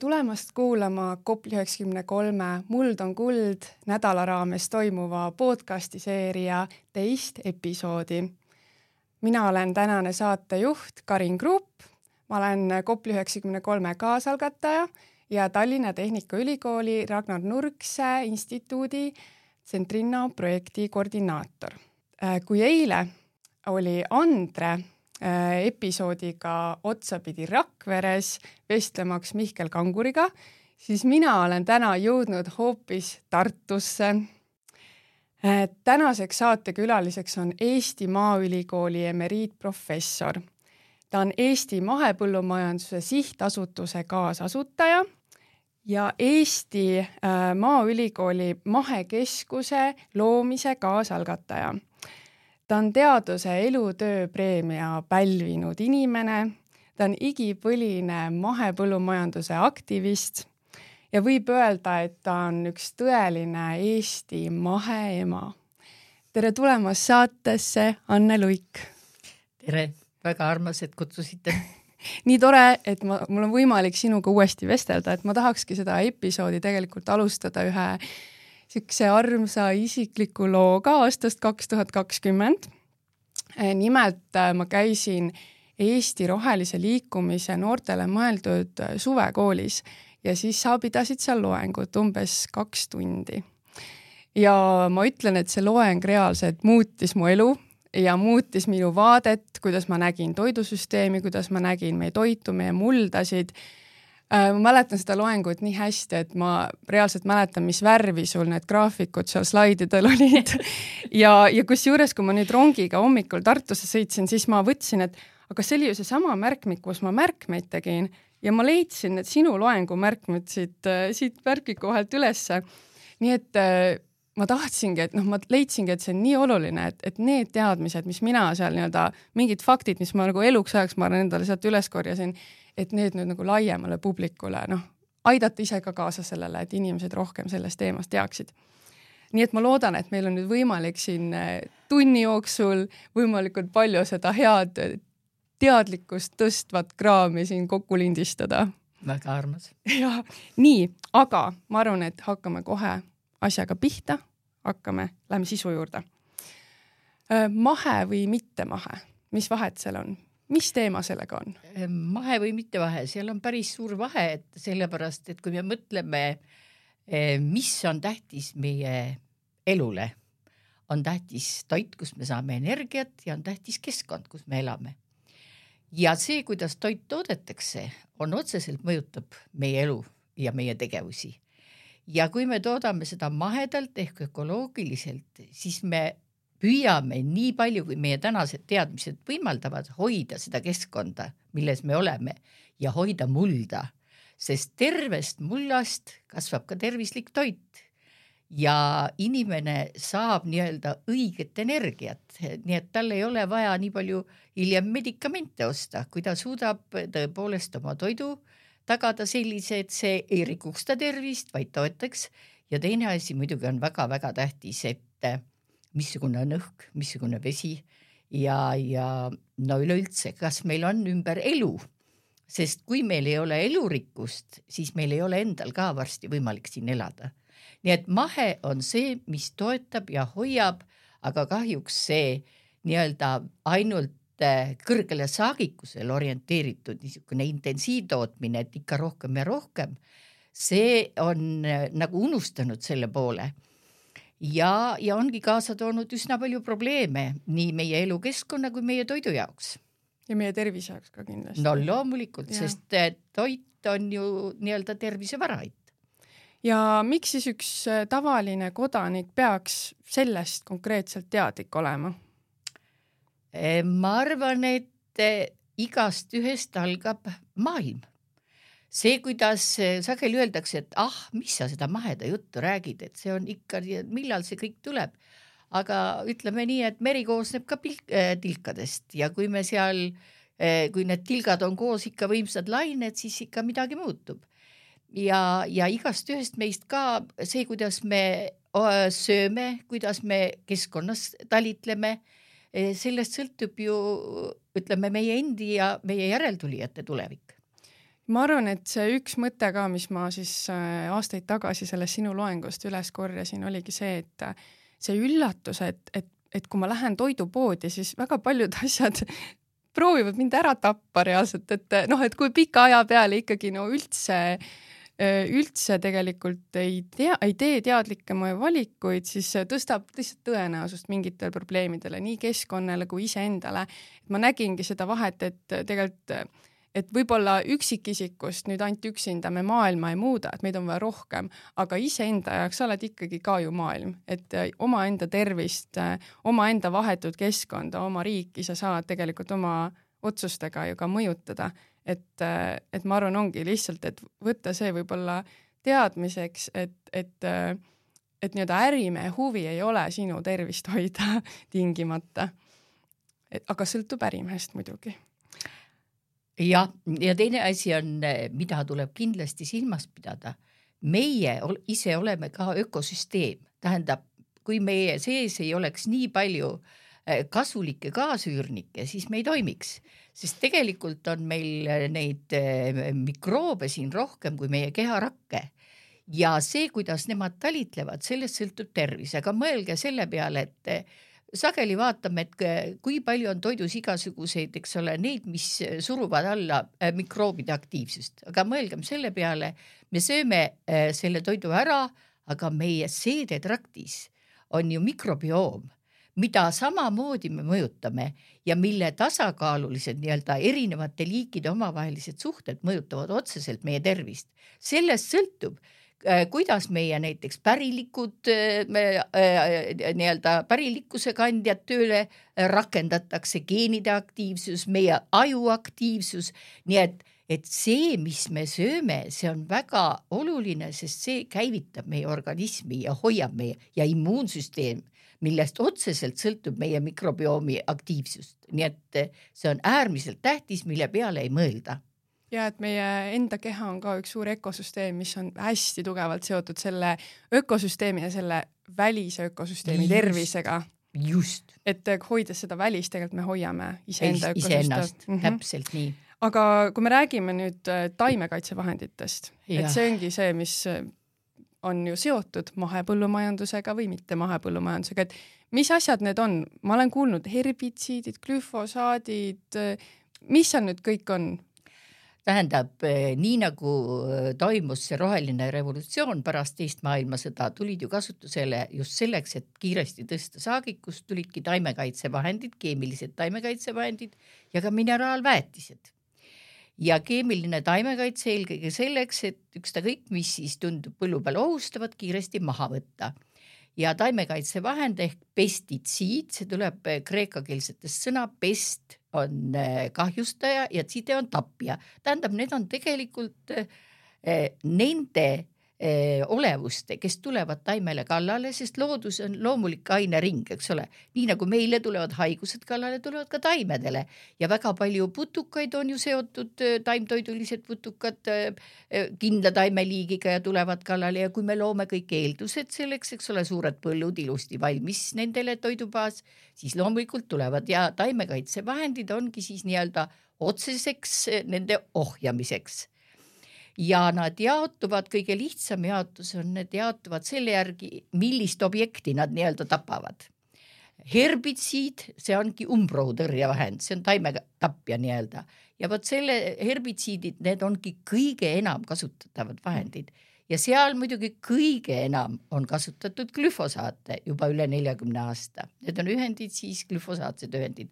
tulemast kuulama Kopli üheksakümne kolme Muld on kuld nädala raames toimuva podcasti seeria teist episoodi. mina olen tänane saatejuht Karin Kruup, ma olen Kopli üheksakümne kolme kaasalgataja ja Tallinna Tehnikaülikooli Ragnar Nurkse instituudi Centrinno projekti koordinaator. kui eile oli Andre Äh, episoodiga otsapidi Rakveres vestlemaks Mihkel Kanguriga, siis mina olen täna jõudnud hoopis Tartusse. Äh, tänaseks saatekülaliseks on Eesti Maaülikooli emeriitprofessor. ta on Eesti Mahepõllumajanduse Sihtasutuse kaasasutaja ja Eesti äh, Maaülikooli Mahekeskuse loomise kaasalgataja ta on teaduse elutöö preemia pälvinud inimene, ta on igipõline mahepõllumajanduse aktivist ja võib öelda, et ta on üks tõeline Eesti maheema. tere tulemast saatesse, Anne Luik. tere, väga armas, et kutsusite nii tore, et ma, mul on võimalik sinuga uuesti vestelda, et ma tahakski seda episoodi tegelikult alustada ühe niisuguse armsa isikliku looga aastast kaks tuhat kakskümmend. Eh, nimelt eh, ma käisin Eesti Rohelise Liikumise noortele mõeldud eh, suvekoolis ja siis sa pidasid seal loengut umbes kaks tundi. ja ma ütlen, et see loeng reaalselt muutis mu elu ja muutis minu vaadet, kuidas ma nägin toidusüsteemi, kuidas ma nägin meie toitu, meie muldasid Äh, ma mäletan seda loengut nii hästi, et ma reaalselt mäletan, mis värvi sul need graafikud seal slaididel olid. ja, ja kusjuures, kui ma nüüd rongiga hommikul Tartusse sõitsin, siis ma võtsin, et aga see oli ju seesama märkmik, kus ma märkmeid tegin ja ma leidsin need sinu loengu märkmed siit, äh, siit märkmiku vahelt ülesse. nii et äh, ma tahtsingi, et noh, ma leidsingi, et see on nii oluline, et, et need teadmised, mis mina seal nii-öelda, mingid faktid, mis ma nagu eluks ajaks, ma arvan, endale sealt üles korjasin et need nüüd nagu laiemale publikule noh, aidata ise ka kaasa sellele, et inimesed rohkem sellest teemast teaksid. nii et ma loodan, et meil on nüüd võimalik siin eh, tunni jooksul võimalikult palju seda head teadlikkust tõstvat kraami siin kokku lindistada. väga armas. jah, nii, aga ma arvan, et hakkame kohe asjaga pihta, hakkame, lähme sisu juurde. Äh, mahe või mitte mahe, mis vahet seal on? Mis teema sellega on? Ehm, mahe või mitte vahe, seal on päris suur vahe, et sellepärast, et kui me mõtleme, ehm, mis on tähtis meie elule, on tähtis toit, kust me saame energiat ja on tähtis keskkond, kus me elame. ja see, kuidas toit toodetakse, on otseselt mõjutab meie elu ja meie tegevusi. ja kui me toodame seda mahedalt ehk ökoloogiliselt, siis me püüame nii palju, kui meie tänased teadmised võimaldavad, hoida seda keskkonda, milles me oleme ja hoida mulda, sest tervest mullast kasvab ka tervislik toit. Ja inimene saab nii-öelda õiget energiat, nii et tal ei ole vaja nii palju hiljem medikamente osta, kui ta suudab tõepoolest oma toidu tagada sellise, et see ei rikuks ta tervist, vaid toetaks. ja teine asi muidugi on väga-väga tähtis, et missugune on õhk, missugune vesi ja, ja no üleüldse, kas meil on ümber elu, sest kui meil ei ole elurikkust, siis meil ei ole endal ka varsti võimalik siin elada. nii et mahe on see, mis toetab ja hoiab, aga kahjuks see nii-öelda ainult äh, kõrgele saagikusele orienteeritud niisugune intensiivtootmine, et ikka rohkem ja rohkem, see on äh, nagu unustanud selle poole ja, ja ongi kaasa toonud üsna palju probleeme nii meie elukeskkonna kui meie toidu jaoks. ja meie tervise jaoks ka kindlasti. no loomulikult, sest eh, toit on ju nii-öelda tervisevaraid. ja miks siis üks eh, tavaline kodanik peaks sellest konkreetselt teadlik olema? Eh, ma arvan, et igast ühest algab maailm see, kuidas sageli öeldakse, et ah, mis sa seda maheda juttu räägid, et see on ikka, millal see kõik tuleb. aga ütleme nii, et meri koosneb ka pilk, äh, tilkadest ja kui me seal äh,, kui need tilgad on koos ikka võimsad lained, siis ikka midagi muutub. ja, ja igast ühest meist ka see, kuidas me sööme, kuidas me keskkonnas talitleme, sellest sõltub ju ütleme meie endi ja meie järeltulijate tulevik ma arvan, et see üks mõte ka, mis ma siis äh, aastaid tagasi sellest sinu loengust üles korjasin, oligi see, et äh, see üllatus, et, et, et kui ma lähen toidupoodi, siis väga paljud asjad proovivad mind ära tappa reaalselt, et noh, et kui pika aja peale ikkagi no üldse üldse tegelikult ei tea, ei tee teadlikke valikuid, siis tõstab lihtsalt tõenäosust mingitele probleemidele, nii keskkonnale kui iseendale. ma nägingi seda vahet, et tegelikult et võib-olla üksikisikust nüüd ainult üksinda me maailma ei muuda, et meid on vaja rohkem, aga iseenda jaoks sa oled ikkagi ka ju maailm, et äh, omaenda tervist, äh, omaenda vahetut keskkonda, oma riiki sa saad tegelikult oma otsustega ju ka mõjutada. et, äh, et ma arvan, ongi lihtsalt, et võtta see võib-olla teadmiseks, et, et et nii-öelda ärimehe huvi ei ole sinu tervist hoida tingimata. aga sõltub ärimehest muidugi jah, ja teine asi on, mida tuleb kindlasti silmas pidada. meie ise oleme ka ökosüsteem, tähendab, kui meie sees ei oleks nii palju eh, kasulikke kaasüürnikke, siis me ei toimiks, sest tegelikult on meil neid eh, mikroobe siin rohkem kui meie keharakke. Ja see, kuidas nemad talitlevad, sellest sõltub tervis, aga mõelge selle peale, et sageli vaatame, et kui palju on toidus igasuguseid, eks ole, neid, mis suruvad alla äh, mikroobide aktiivsust, aga mõelgem selle peale, me sööme äh, selle toidu ära, aga meie seedetraktis on ju mikrobioom, mida samamoodi me mõjutame ja mille tasakaalulised nii-öelda erinevate liikide omavahelised suhted mõjutavad otseselt meie tervist. sellest sõltub kuidas meie näiteks pärilikud äh, äh, nii-öelda pärilikkuse kandjad tööle rakendatakse, geenide aktiivsus, meie aju aktiivsus, nii et, et see, mis me sööme, see on väga oluline, sest see käivitab meie organismi ja hoiab meie ja immuunsüsteem, millest otseselt sõltub meie mikrobiomi aktiivsust, nii et see on äärmiselt tähtis, mille peale ei mõelda ja et meie enda keha on ka üks suur ökosüsteem, mis on hästi tugevalt seotud selle ökosüsteemi ja selle välise ökosüsteemi just, tervisega. just. et hoides seda välist, tegelikult me hoiame iseenda ökosüsteemi mm. -hmm. täpselt nii. aga kui me räägime nüüd äh, taimekaitsevahenditest, et see ongi see, mis äh, on ju seotud mahepõllumajandusega või mitte mahepõllumajandusega, et mis asjad need on, ma olen kuulnud herbitsiidid, glüfosaadid, mis seal nüüd kõik on? Tähendab, eh, nii nagu eh, toimus see roheline revolutsioon pärast teist maailmasõda, tulid ju kasutusele just selleks, et kiiresti tõsta saagikust, tulidki taimekaitsevahendid, keemilised taimekaitsevahendid ja ka mineraalväetised. ja keemiline taimekaitse eelkõige selleks, et ükskõik, mis siis tundub põllu peal ohustavat, kiiresti maha võtta ja taimekaitsevahend ehk pestitsiid, see tuleb eh, kreekakeelsetest sõna pest on eh, kahjustaja ja tside on tapja. tähendab, need on tegelikult eh, nende olevust, kes tulevad taimele kallale, sest loodus on loomulik ainering, eks ole. nii nagu meile tulevad haigused kallale, tulevad ka taimedele. Ja väga palju putukaid on ju seotud, eh, taimtoidulised putukad eh, kindla taimeliigiga ja tulevad kallale. Ja kui me loome kõik eeldused selleks, eks ole, suured põllud ilusti valmis nendele toidubaas, siis loomulikult tulevad. Ja taimekaitsevahendid ongi siis nii-öelda otseseks nende ohjamiseks ja nad jaotuvad, kõige lihtsam jaotus on, need jaotuvad selle järgi, millist objekti nad nii-öelda tapavad. herbitsiid, see ongi umbrohutõrjevahend, see on taimetapja nii-öelda. Ja vot selle herbitsiidid, need ongi kõige enam kasutatavad vahendid. Ja seal muidugi kõige enam on kasutatud glüfosaate juba üle neljakümne aasta, need on ühendid siis glüfosaatsed ühendid.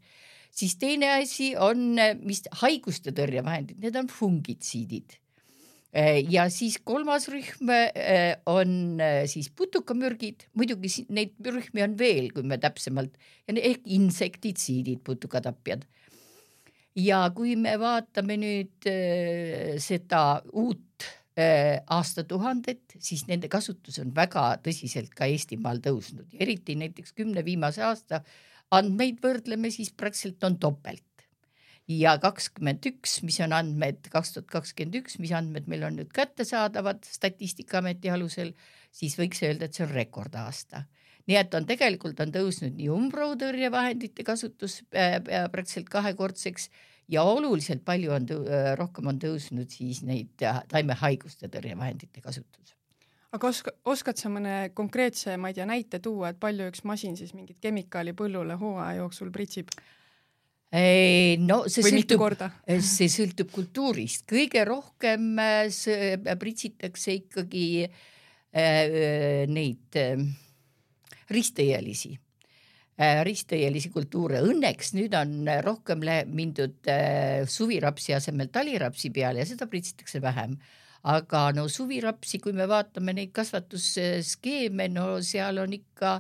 Siis teine asi on, mis haiguste tõrjevahendid, need on fungitsiidid ja siis kolmas rühm äh, on äh, siis putukamürgid, muidugi neid rühmi on veel, kui me täpsemalt, ehk insektitsiidid, putukatapjad. ja kui me vaatame nüüd seda uut aastatuhandet, siis nende kasutus on väga tõsiselt ka Eestimaal tõusnud, eriti näiteks kümne viimase aasta andmeid võrdleme, siis praktiliselt on topelt ja kakskümmend üks, mis on andmed kaks tuhat kakskümmend üks, mis andmed meil on nüüd kättesaadavad Statistikaameti alusel, siis võiks öelda, et see on rekordaasta. nii et on tegelikult on tõusnud nii umbrohutõrjevahendite kasutus äh, praktiliselt kahekordseks ja oluliselt palju on tõu, rohkem on tõusnud siis neid taimehaiguste tõrjevahendite kasutus aga oska, oskad sa mõne konkreetse, ma ei tea, näite tuua, et palju üks masin siis mingit kemikaali põllule hooaja jooksul pritsib? No see Või sõltub, see sõltub kultuurist, kõige rohkem pritsitakse ikkagi äh, neid äh, risttõielisi äh,, risttõielisi kultuure. Õnneks nüüd on rohkem mindud äh, suvirapsi asemel talirapsi peale ja seda pritsitakse vähem. Aga no suvirapsi, kui me vaatame neid kasvatusskeeme, no seal on ikka,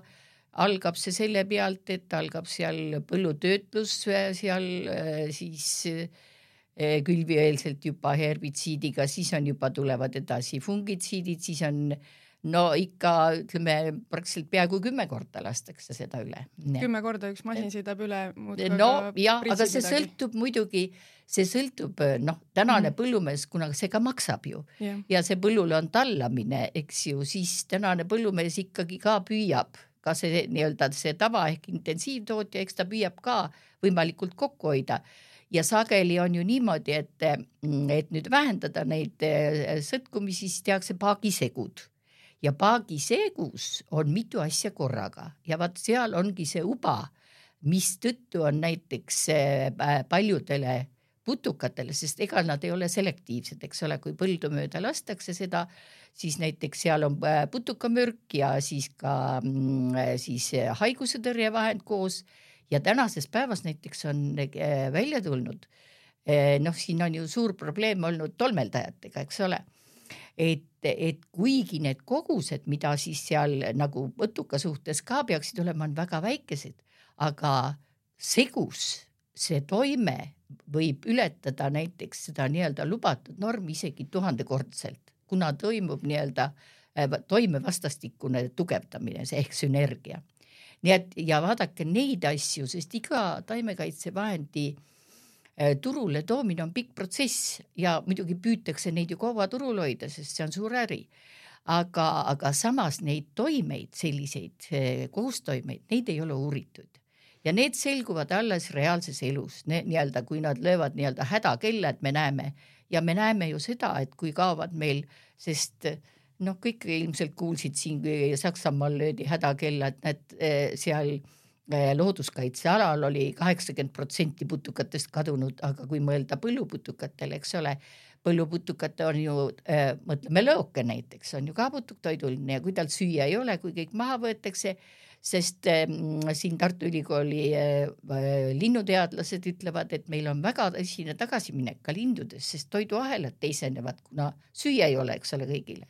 algab see selle pealt, et algab seal põllutöötlus, seal äh, siis äh, külvieelselt juba herbitsiidiga, siis on juba tulevad edasi fungitsiidid, siis on no ikka ütleme praktiliselt peaaegu kümme korda lastakse seda üle. kümme korda üks masin sõidab üle. no jah, aga see sõltub muidugi äh, see sõltub, noh, tänane mm. põllumees, kuna see ka maksab ju yeah. ja see põllule on tallamine, eks ju, siis tänane põllumees ikkagi ka püüab, ka see nii-öelda see tava ehk intensiivtootja, eks ta püüab ka võimalikult kokku hoida. Ja sageli on ju niimoodi, et, et nüüd vähendada neid eh, sõtkumisi, siis tehakse paagisegud. Ja paagisegus on mitu asja korraga. Ja vaat seal ongi see uba, mistõttu on näiteks eh, paljudele putukatele, sest ega nad ei ole selektiivsed, eks ole, kui põldu mööda lastakse seda, siis näiteks seal on äh, putukamürk ja siis ka mm, äh, siis äh, haigusetõrjevahend koos. Ja tänases päevas näiteks on välja tulnud, noh, siin on ju suur probleem olnud tolmeldajatega, eks ole. Et, et kuigi need kogused, mida siis seal nagu põtuka suhtes ka peaksid olema, on väga väikesed, aga segus see toime võib ületada näiteks seda nii-öelda lubatud normi isegi tuhandekordselt, kuna toimub nii-öelda äh, toime vastastikune tugevdamine, see ehk sünergia. nii et ja vaadake neid asju, sest iga taimekaitsevahendi äh, turule toomine on pikk protsess ja muidugi püütakse neid ju kaua turul hoida, sest see on suur äri aga, aga samas neid toimeid, selliseid äh, koostoimeid, neid ei ole uuritud ja need selguvad alles reaalses elus, nii-öelda kui nad löövad nii-öelda hädakella, et me näeme. Ja me näeme ju seda, et kui kaovad meil, sest noh, kõik ilmselt kuulsid siin, kui Saksamaal löödi hädakella, et need eh, seal eh, looduskaitsealal oli kaheksakümmend protsenti putukatest kadunud, aga kui mõelda põlluputukatele, eks ole, põlluputukate on ju äh,, mõtleme lõoke näiteks, on ju ka putuktoiduline ja kui tal süüa ei ole, kui kõik maha võetakse sest ehm, siin Tartu Ülikooli eh, linnuteadlased ütlevad, et meil on väga tõsine tagasiminek ka lindudes, sest toiduahelad teisenevad, kuna süüa ei ole, eks ole, kõigile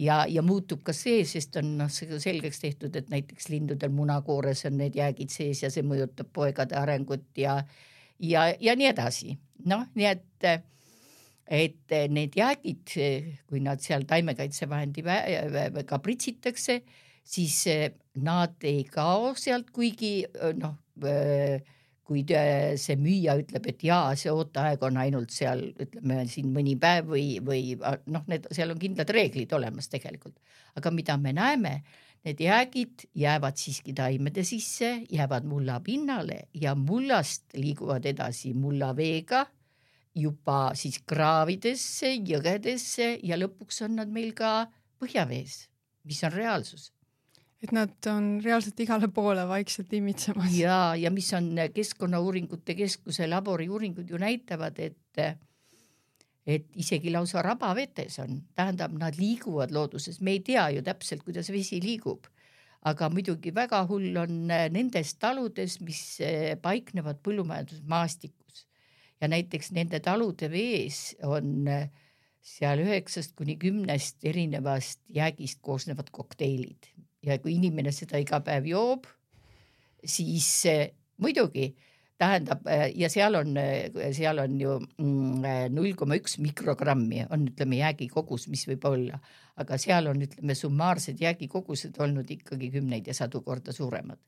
ja, ja muutub ka see, sest on noh, selgeks tehtud, et näiteks lindudel munakoores on need jäägid sees ja see mõjutab poegade arengut ja, ja, ja nii edasi. noh, nii et, et need jäägid, kui nad seal taimekaitsevahendiga pritsitakse siis eh, nad ei kao sealt, kuigi eh, noh, eh, kui see müüja ütleb, et jaa, see ooteaeg on ainult seal ütleme siin mõni päev või, või noh, need seal on kindlad reeglid olemas tegelikult, aga mida me näeme, need jäägid jäävad siiski taimede sisse, jäävad mulla pinnale ja mullast liiguvad edasi mullaveega juba siis kraavidesse, jõgedesse ja lõpuks on nad meil ka põhjavees, mis on reaalsus et nad on reaalselt igale poole vaikselt imitsemas. ja, ja mis on Keskkonnauuringute Keskuse laboriuuringud ju näitavad, et et isegi lausa rabavetes on, tähendab, nad liiguvad looduses, me ei tea ju täpselt, kuidas vesi liigub. aga muidugi väga hull on nendes taludes, mis paiknevad põllumajandusmaastikus ja näiteks nende talude vees on seal üheksast kuni kümnest erinevast jäägist koosnevad kokteilid, ja kui inimene seda iga päev joob, siis muidugi tähendab ja seal on, seal on ju mm, null koma üks mikrogrammi on, ütleme, jäägikogus, mis võib olla, aga seal on, ütleme, summaarsed jäägikogused olnud ikkagi kümneid ja sadu korda suuremad.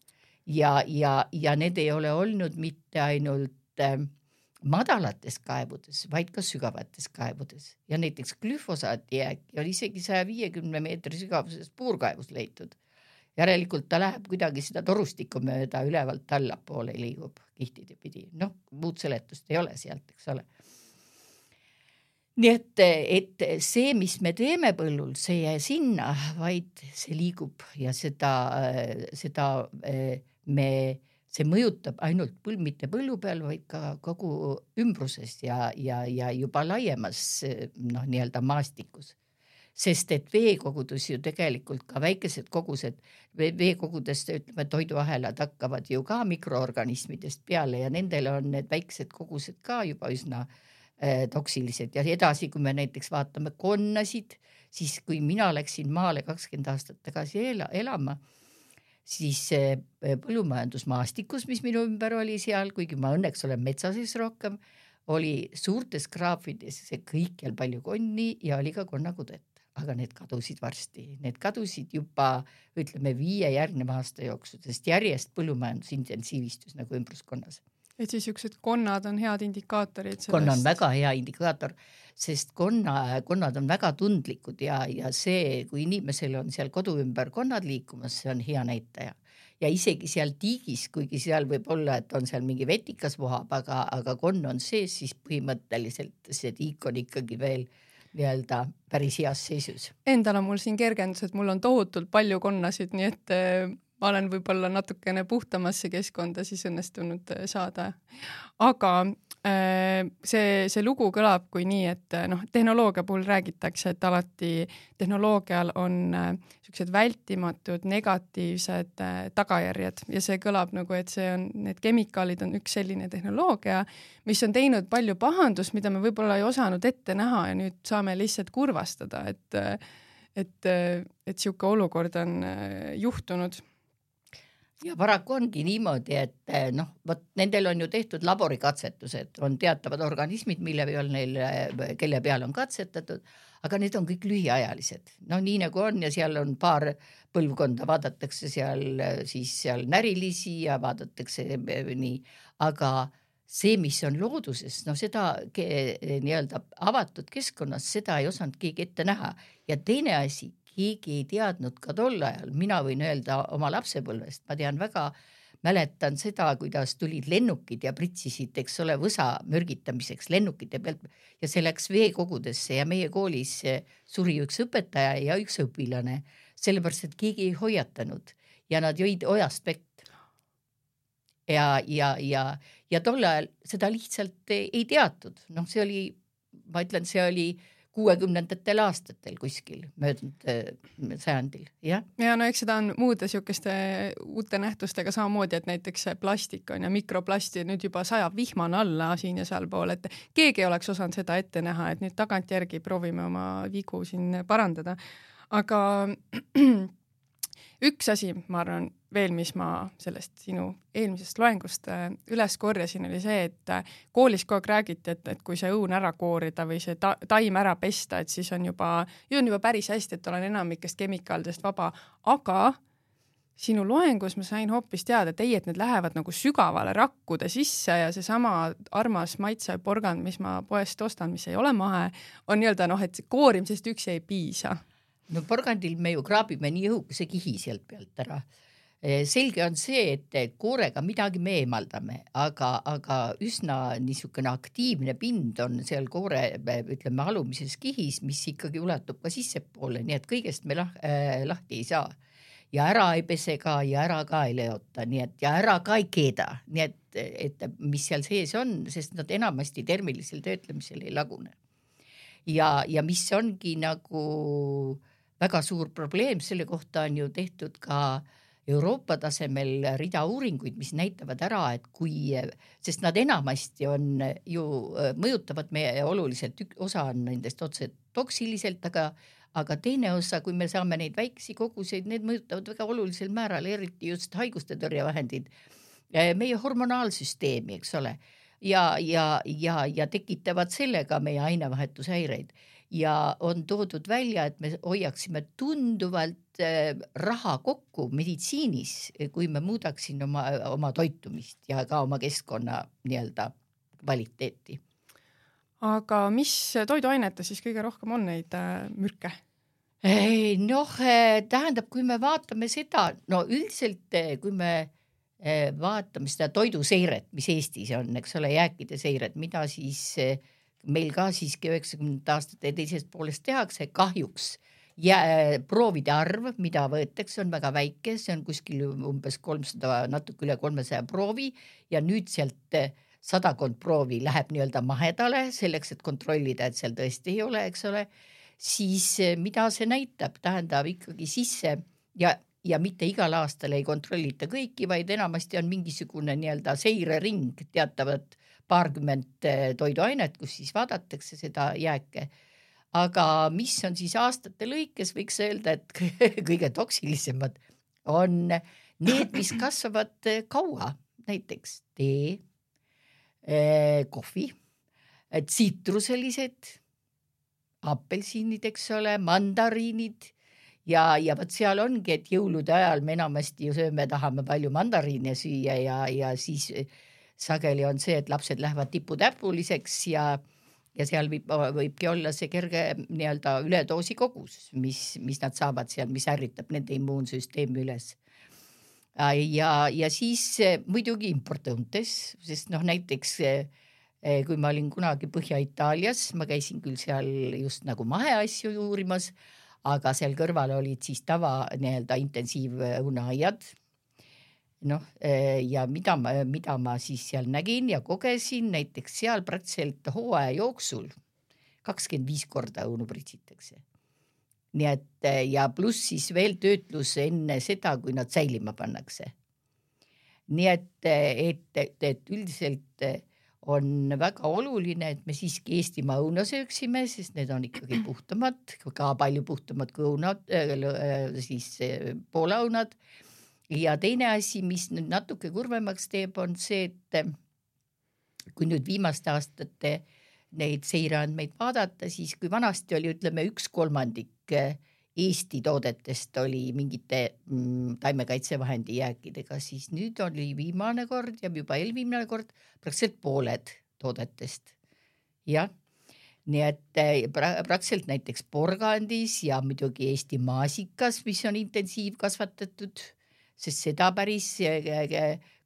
ja, ja, ja need ei ole olnud mitte ainult äh, madalates kaevudes, vaid ka sügavates kaevudes. Ja näiteks glüfosaati jääki on isegi saja viiekümne meetri sügavuses puurkaevus leitud. Järelikult ta läheb kuidagi seda torustikku mööda ülevalt allapoole liigub kihtide pidi, noh, muud seletust ei ole sealt, eks ole. nii et, et see, mis me teeme põllul, see ei jää sinna, vaid see liigub ja seda, seda me, see mõjutab ainult põld, mitte põllu peal, vaid ka kogu ümbruses ja, ja, ja juba laiemas noh, nii-öelda maastikus. Sest et veekogudus ju tegelikult ka väikesed kogused, veekogudest ütleme, toiduahelad hakkavad ju ka mikroorganismidest peale ja nendel on need väiksed kogused ka juba üsna äh, toksilised. Ja edasi, kui me näiteks vaatame konnasid, siis kui mina läksin maale kakskümmend aastat tagasi ela, elama, siis äh, põllumajandusmaastikus, mis minu ümber oli seal, kuigi ma õnneks olen metsa sees rohkem, oli suurtes graafides kõikjal palju konni ja oli ka konnakudet aga need kadusid varsti, need kadusid juba ütleme viie järgneva aasta jooksul, sest järjest põllumajandus intensiivistus nagu ümbruskonnas. et siis siuksed konnad on head indikaatorid sellest...? konna on väga hea indikaator, sest konna, konnad on väga tundlikud ja, ja see, kui inimesel on seal kodu ümber konnad liikumas, see on hea näitaja ja isegi seal tiigis, kuigi seal võib olla, et on seal mingi vetikas vohab, aga, aga konn on sees, siis põhimõtteliselt see tiik on ikkagi veel nii-öelda päris heas seisus. Endal on mul siin kergendus, et mul on tohutult palju konnasid, nii et äh, ma olen võib-olla natukene puhtamasse keskkonda siis õnnestunud äh, saada. aga see, see lugu kõlab kui nii, et äh, noh, tehnoloogia puhul räägitakse, et alati tehnoloogial on niisugused äh, vältimatud negatiivsed tagajärjed. Ja see kõlab nagu, et see on, need kemikaalid on üks selline tehnoloogia, mis on teinud palju pahandust, mida me võib-olla ei osanud ette näha ja nüüd saame lihtsalt kurvastada, et et, et niisugune olukord on juhtunud ja paraku ongi niimoodi, et eh, noh, vot nendel on ju tehtud laborikatsetused, on teatavad organismid, mille peal neil, eh, kelle peal on katsetatud, aga need on kõik lühiajalised, no nii nagu on ja seal on paar põlvkonda, vaadatakse seal eh, siis seal närilisi ja vaadatakse nii, aga see, mis on looduses, no seda nii-öelda avatud keskkonnas, seda ei osanud keegi ette näha. Ja teine asi keegi ei teadnud ka tol ajal, mina võin öelda oma lapsepõlvest, ma tean väga, mäletan seda, kuidas tulid lennukid ja pritsisid, eks ole, võsa mürgitamiseks lennukite pealt ja see läks veekogudesse ja meie koolis suri üks õpetaja ja üks õpilane, sellepärast et keegi ei hoiatanud ja nad jõid ojast vett. ja, ja, ja, ja tol ajal seda lihtsalt ei teatud, noh, see oli, ma ütlen, see oli kuuekümnendatel aastatel kuskil möödunud äh, sajandil, jah. ja no eks seda on muude niisuguste uute nähtustega samamoodi, et näiteks plastik on ja mikroplasti nüüd juba sajab vihmane alla siin ja sealpool, et keegi ei oleks osanud seda ette näha, et nüüd tagantjärgi proovime oma vigu siin parandada. aga üks asi, ma arvan, veel, mis ma sellest sinu eelmisest loengust äh, üles korjasin, oli see, et äh, koolis kogu aeg räägiti, et, et kui see õun ära koorida või see ta taim ära pesta, et siis on juba, ju on juba päris hästi, et olen enamikest kemikaalidest vaba, aga sinu loengus ma sain hoopis teada, et ei, et need lähevad nagu sügavale rakkude sisse ja seesama armas maitseporgand, mis ma poest ostan, mis ei ole mahe, on nii-öelda noh, et koorimisest üksi ei piisa. No porgandil me ju kraabime nii õhukese kihi sealt pealt ära selge on see, et koorega midagi me eemaldame, aga, aga üsna niisugune aktiivne pind on seal koore, ütleme alumises kihis, mis ikkagi ulatub ka sissepoole, nii et kõigest me lah, äh, lahti ei saa. ja ära ei pese ka ja ära ka ei leota, nii et ja ära ka ei keeda, nii et, et mis seal sees on, sest nad enamasti termilisel töötlemisel ei lagune. ja, ja mis ongi nagu väga suur probleem, selle kohta on ju tehtud ka Euroopa tasemel rida uuringuid, mis näitavad ära, et kui, sest nad enamasti on ju, mõjutavad meie oluliselt, osa on nendest otse toksiliselt, aga aga teine osa, kui me saame neid väikesi koguseid, need mõjutavad väga olulisel määral, eriti just haiguste tõrjevahendid, meie hormonaalsüsteemi, eks ole, ja, ja, ja, ja tekitavad sellega meie ainevahetushäireid ja on toodud välja, et me hoiaksime tunduvalt äh, raha kokku meditsiinis, kui me muudaksime oma, oma toitumist ja ka oma keskkonna nii-öelda kvaliteeti. aga mis toiduainetes siis kõige rohkem on neid äh, mürke? noh, tähendab, kui me vaatame seda, no üldiselt, kui me vaatame seda toiduseiret, mis Eestis on, eks ole, jääkide seiret, mida siis meil ka siiski üheksakümnendate aastate teisest poolest tehakse, kahjuks ja proovide arv, mida võetakse, on väga väike, see on kuskil umbes kolmsada, natuke üle kolmesaja proovi. Ja nüüd sealt sadakond proovi läheb nii-öelda mahedale selleks, et kontrollida, et seal tõesti ei ole, eks ole, siis mida see näitab, tähendab ikkagi sisse ja ja mitte igal aastal ei kontrollita kõiki, vaid enamasti on mingisugune nii-öelda seirering, teatavat paarkümmend eh, toiduainet, kus siis vaadatakse seda jääke. aga mis on siis aastate lõikes, võiks öelda, et kõige toksilisemad on need, mis kasvavad eh, kaua, näiteks tee, eh, kohvi, tsitruselised, apelsinid, eks ole, mandariinid ja, ja vot seal ongi, et jõulude ajal me enamasti ju sööme, tahame palju mandariine süüa ja, ja siis sageli on see, et lapsed lähevad tiputäpuliseks ja ja seal võib, võibki olla see kerge nii-öelda üledoosi kogus, mis, mis nad saavad seal, mis ärritab nende immuunsüsteemi üles. ja, ja siis muidugi importõuntes, sest noh, näiteks kui ma olin kunagi Põhja-Itaalias, ma käisin küll seal just nagu maheasju uurimas aga seal kõrval olid siis tava nii-öelda intensiivõuneaiad. Noh, eh, ja mida mida ma siis seal nägin ja kogesin, näiteks seal praktiliselt hooaja jooksul kakskümmend viis korda õunu pritsitakse. nii et eh, ja pluss siis veel töötlus enne seda, kui nad säilima pannakse. nii et, eh, et, et, et üldiselt on väga oluline, et me siiski Eestimaa õuna sööksime, sest need on ikkagi puhtamad, ka palju puhtamad kui õunad siis Poola õunad. Ja teine asi, mis nüüd natuke kurvemaks teeb, on see, et kui nüüd viimaste aastate neid seireandmeid vaadata, siis kui vanasti oli, ütleme üks kolmandik äh, Eesti toodetest oli mingite mm, taimekaitsevahendi jääkidega, siis nüüd oli viimane kord ja juba eelviimane kord praktiliselt pooled toodetest. jah, nii et eh, praktiliselt näiteks porgandis ja muidugi Eesti maasikas, mis on intensiivkasvatatud, sest seda päris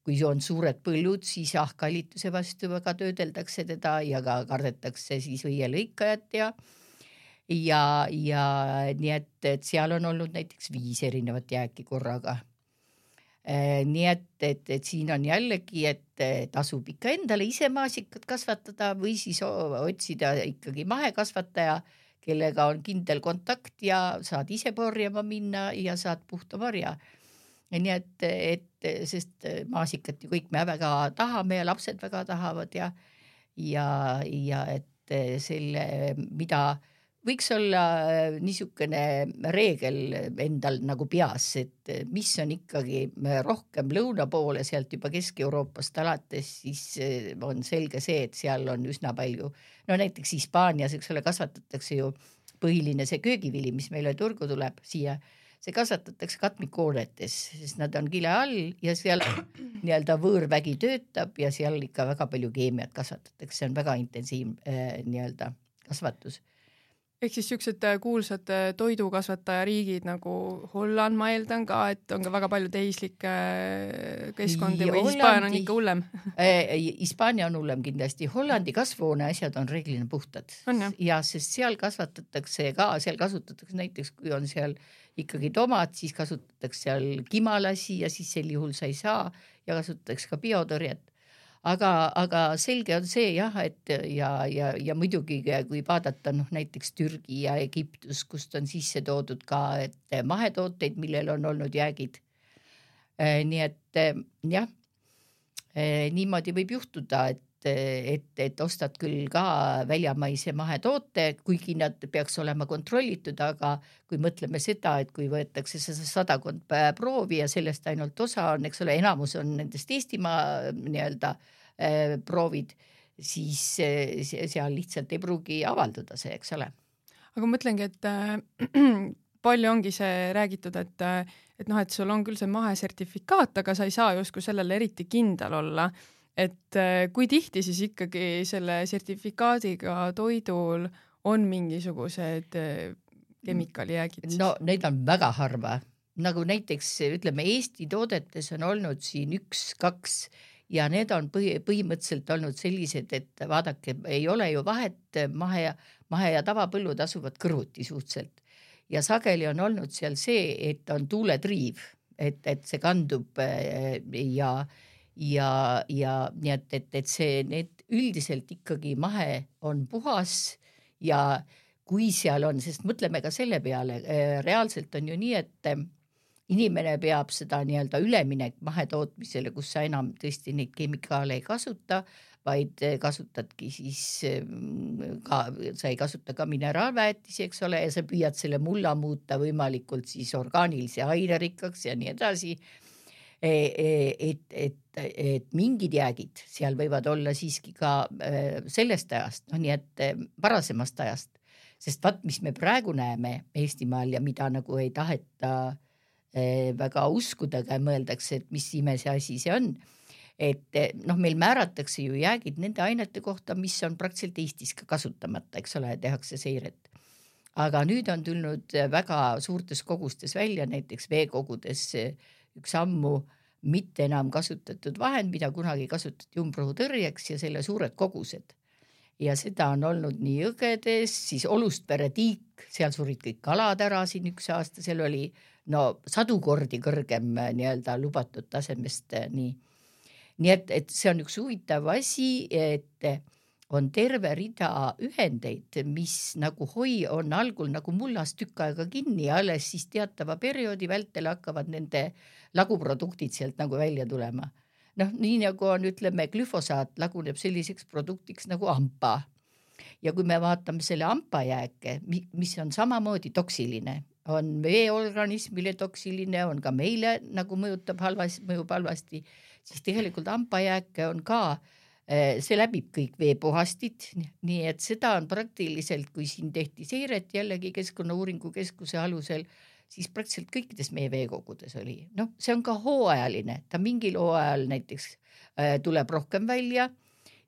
kui on suured põllud, siis ahkallituse vastu väga töödeldakse teda ja ka kardetakse siis õielõikajat ja ja, ja nii et, et seal on olnud näiteks viis erinevat jääki korraga. Nii et, et, et siin on jällegi, et tasub ikka endale ise maasikat kasvatada või siis otsida ikkagi mahekasvataja, kellega on kindel kontakt ja saad ise korjama minna ja saad puhta marja. Nii et, et sest maasikat ju kõik me väga tahame ja lapsed väga tahavad ja, ja, ja et selle, mida võiks olla äh, niisugune reegel endal nagu peas, et äh, mis on ikkagi äh, rohkem lõuna poole, sealt juba Kesk-Euroopast alates, siis on selge see, et seal on üsna palju, no näiteks Hispaanias, eks ole, kasvatatakse ju põhiline see köögivili, mis meile turgu tuleb siia, see kasvatatakse katmikhoonetes, sest nad on kile all ja seal nii-öelda võõrvägi töötab ja seal ikka väga palju keemiat kasvatatakse, see on väga intensiivne äh, nii-öelda kasvatus ehk siis siuksed äh, kuulsad äh, toidukasvatajariigid nagu Holland, ma eeldan ka, et on ka väga palju tehislikke äh, keskkondi või Hispaania on ikka hullem. Hispaania on hullem kindlasti, Hollandi kasvuhoone asjad on reeglina puhtad. ja sest seal kasvatatakse ka, seal kasutatakse näiteks, kui on seal ikkagi tomat, siis kasutatakse seal kimalasi ja siis sel juhul sa ei saa. Ja kasutatakse ka biotõrjet aga, aga selge on see jah, et ja, ja, ja muidugi kui vaadata noh, näiteks Türgi ja Egiptus, kust on sisse toodud ka, et mahetooteid, millel on olnud jäägid. Eh, nii et eh, jah, eh, niimoodi võib juhtuda, et et, et ostad küll ka väljamaise mahetoote, kuigi nad peaks olema kontrollitud, aga kui mõtleme seda, et kui võetakse see sadakond proovi ja sellest ainult osa on, eks ole, enamus on nendest Eestimaa nii-öelda äh, Äh, proovid, siis äh, seal lihtsalt ei pruugi avalduda see, eks ole. aga ma mõtlengi, et äh, palju ongi see räägitud, et, et noh, et sul on küll see mahesertifikaat, aga sa ei saa justkui sellele eriti kindel olla. Et kui tihti siis ikkagi selle sertifikaadiga toidul on mingisugused kemikaalijäägid? no neid on väga harva, nagu näiteks ütleme, Eesti toodetes on olnud siin üks-kaks ja need on põhi, põhimõtteliselt olnud sellised, et vaadake, ei ole ju vahet, mahe mahe ja tavapõllud asuvad kõrvuti suhteliselt ja sageli on olnud seal see, et on tuuletriiv, et, et see kandub äh, ja, ja, ja nii et, et, et see, need üldiselt ikkagi mahe on puhas ja kui seal on, sest mõtleme ka selle peale, äh, reaalselt on ju nii, et äh, inimene peab seda nii-öelda üleminek mahetootmisele, kus sa enam tõesti neid kemikaale ei kasuta, vaid äh, kasutadki siis ka, sa ei kasuta ka mineraalväetisi, eks ole, ja sa püüad selle mulla muuta võimalikult siis orgaanilise ainerikkaks ja nii edasi. E, e, et, et, et mingid jäägid seal võivad olla siiski ka sellest ajast, noh, nii et varasemast ajast sest vaat, mis me praegu näeme Eestimaal ja mida nagu ei taheta väga uskudagi, mõeldakse, et mis ime see asi see on. et noh, meil määratakse ju jäägid nende ainete kohta, mis on praktiliselt Eestis ka kasutamata, eks ole, tehakse seiret. aga nüüd on tulnud väga suurtes kogustes välja, näiteks veekogudes üks ammu mitte enam kasutatud vahend, mida kunagi kasutati umbrohutõrjeks ja selle suured kogused ja seda on olnud nii jõgedes, siis Olustpere tiik, seal surid kõik kalad ära siin üks aasta, seal oli no sadu kordi kõrgem äh, nii-öelda lubatud tasemest äh, nii. nii et, et see on üks huvitav asi, et on terve rida ühendeid, mis nagu hoi on algul nagu mullas tükk aega kinni ja alles siis teatava perioodi vältel hakkavad nende laguproduktid sealt nagu välja tulema noh, nii nagu on, ütleme, glüfosaat laguneb selliseks produktiks nagu ampa. ja kui me vaatame selle ampa jääke, mis on samamoodi toksiline, on veeorganismile toksiline, on ka meile nagu mõjutab halvasti, mõjub halvasti, siis tegelikult hambajääke on ka eh, see läbib kõik veepuhastid, nii et seda on praktiliselt, kui siin tehti seiret jällegi Keskkonnauuringu Keskuse alusel siis praktiliselt kõikides meie veekogudes oli, noh, see on ka hooajaline, ta mingil hooajal näiteks äh, tuleb rohkem välja